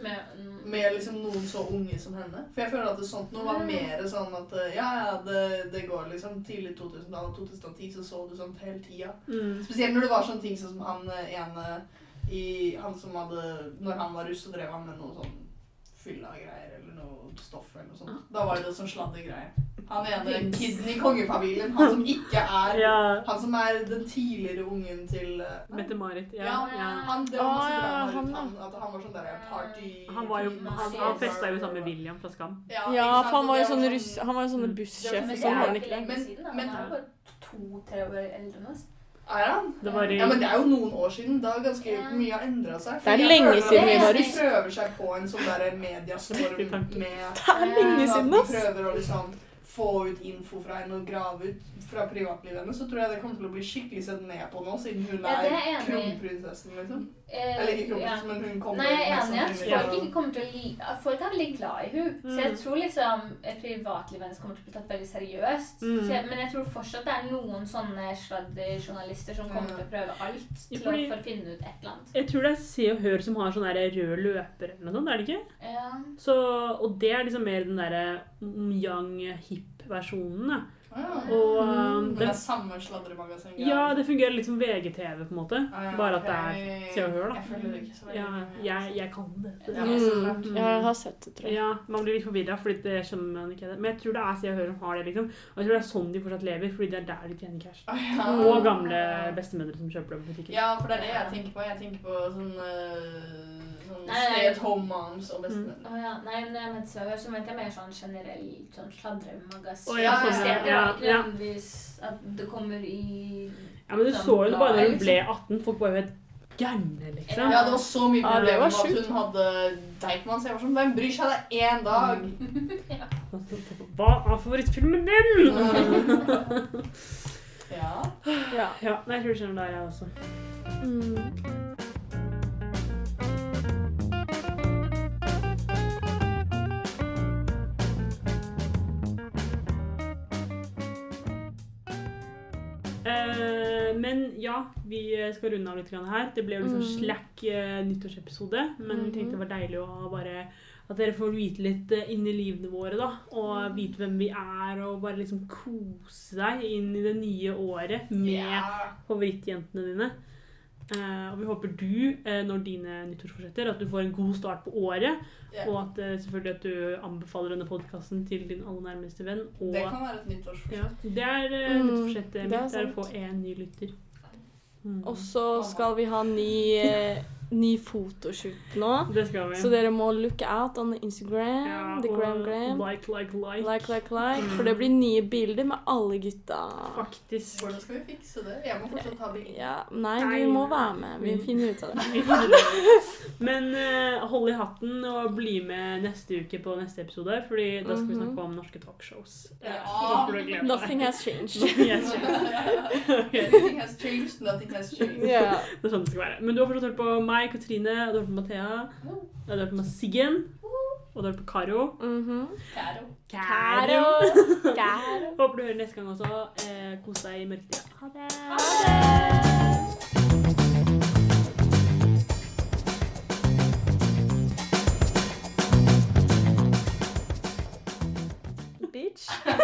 S4: Med, mm,
S3: Med liksom noen så unge som henne? For jeg føler at det sånt nå var mer sånn at eh, ja, ja, det, det går liksom tidlig 2000-tallet, 2010 så så du sånt hele tida.
S2: Mm.
S3: Spesielt når det var sånne ting som han eh, ene i Han som hadde Når han var russ, så drev han med noe sånn fylla greier eller noe stoff eller noe sånt. Da var det sånn sladregreie. Han ene kiden i kongefamilien, han som ikke er
S2: Ja.
S3: Han som er den tidligere ungen til eh,
S2: Mette-Marit. Ja,
S3: Ja,
S2: ja.
S3: Han, det var
S1: Ah, ja, han,
S3: han, at han var sånn der party...
S2: Han, var jo, han, han festa jo sammen med William fra Skam.
S1: Ja, for han var jo sånn russ, han var jo sånn
S2: Mm.
S1: bussjef
S4: men det
S1: sånn, var han
S4: ikke
S1: det?
S3: Men- men-
S4: Han er bare to-tre år eldre enn oss.
S3: Er han?
S2: Det var i
S3: Ja, men det er jo noen år siden. Da ganske mye har endra seg.
S1: Det er lenge siden vi var russ.
S3: De prøver seg på en sånn der mediestorm med
S1: Det er lenge
S3: siden,
S1: siden,
S3: de
S1: ass!
S3: prøver å liksom få ut info fra henne og grave ut fra privatlivet hennes, så tror jeg det kommer til å bli skikkelig sett ned på nå, siden hun
S4: Ja, er
S3: er kronprinsessen, liksom.
S4: Eh,
S3: Eller ikke
S4: ja.
S3: kronprinsessen, men hun kommer
S4: Nei, jeg er enig i at folk ikke kommer til å li Folk er veldig glad i henne. Så jeg
S2: Mm.
S4: tror liksom eh, privatlivet hennes kommer til å bli tatt veldig seriøst.
S2: Mm.
S4: Så jeg, men jeg tror fortsatt det er noen sånne sladderjournalister som kommer til å prøve alt til
S2: Fordi-
S4: å for å finne ut et eller annet.
S2: Jeg tror det er Se og Hør som har sånn rød løper eller noe sånt, er det ikke?
S4: Ja.
S2: Så, og det er liksom mer den derre young, hip-versjonen. da.
S3: Ja, ja.
S2: Og
S1: Mm.
S2: um,
S3: Men det
S2: det,
S3: er samme sladremagasin.
S2: ja, det fungerer litt som VGTV, på en måte.
S3: Ah, ja,
S2: Bare at det er Se og Hør, da.
S3: Jeg følger ikke så veldig
S2: Ja, jeg, jeg kan det.
S3: Ja.
S1: Mm, jeg har sett det, tror jeg.
S2: Ja, Man blir litt forvirra, fordi det skjønner man ikke. det. Men jeg tror det er Se og Hør som har det. liksom. Og jeg tror det er sånn de fortsatt lever, fordi det er der de tjener cash.
S3: Ah, ja.
S2: Og gamle bestemødre som kjøper det på butikken.
S3: Ja, for det er det jeg tenker på. Jeg tenker på sånn, uh, sånn
S4: Nei, nei.
S3: stay at home moms og bestemenn.
S4: Mm. Oh, ja. Nei, men jeg mente Se så mente jeg mer sånn generelt sånn sladremagasin.
S2: Oh,
S3: ja, sånn, ja,
S4: Steder,
S2: ja, ja.
S4: at det kommer i
S2: Ja, Men du så jo det bare da hun ble 18. Folk var jo helt gærne, liksom.
S3: Ja, det var så mye problemer med at hun hadde Deichman. Så jeg var sånn Hvem bryr seg? Det er én dag.
S2: Hva er favorittfilmen din?
S3: Ja.
S1: Ja.
S2: ja, nei, jeg tror du skjønner der, jeg også.
S1: Mm.
S2: Men ja, vi skal runde av litt her. Det ble jo liksom
S1: Mm.
S2: slack eh, nyttårsepisode, men vi tenkte det
S1: Mhm.
S2: var deilig å bare at dere får vite litt eh, inn i livene våre, da. Og vite hvem vi er, og bare liksom kose deg inn i det nye året med
S3: ja.
S2: favorittjentene dine. Eh, og vi håper du, uh, når dine nyttårsforsetter, at du får en god start på året.
S3: Yeah.
S2: Og at uh, selvfølgelig at du anbefaler denne podkasten til din aller nærmeste venn. Og
S3: Det kan være et nyttårsforsett.
S2: ja, det er uh,
S1: Mm,
S2: nyttårsforsettet
S1: det
S2: mitt.
S1: er
S2: Det er å få én ny lytter. Mm.
S1: Og så skal vi ha ny, ny fotoshoot nå.
S2: Det skal vi.
S1: Så dere må look out on Instagram.
S2: ja,
S1: the gram gram.
S2: like, like, like.
S1: Like, like, like.
S2: Mm.
S1: For det blir nye bilder med alle gutta.
S2: Faktisk.
S3: Hvordan skal vi fikse det? Jeg må fortsatt ha bilder.
S1: Ja, nei,
S2: Nei.
S1: du må være med. Vi
S2: Mm.
S1: finner ut av det.
S2: Men uh, hold i hatten og bli med neste uke på neste episode, Fordi da skal vi
S1: Mhm.
S2: snakke om norske talkshows.
S3: Ja.
S1: Nothing has changed.
S2: Nothing has changed. okay.
S3: Nothing has changed, nothing has changed.
S1: Yeah.
S2: Det er sånn det skal være. Men du har fortsatt hørt på meg, meg, Katrine, og du har hørt på Mathea, og du har på Siggen, og du har hørt på mhm. Karo.
S1: Karo.
S3: Karo.
S1: Karo. Karo.
S2: Håper du hører neste gang også. Eh, kos deg i mørketida. Ha det.
S1: Ha det. bitch.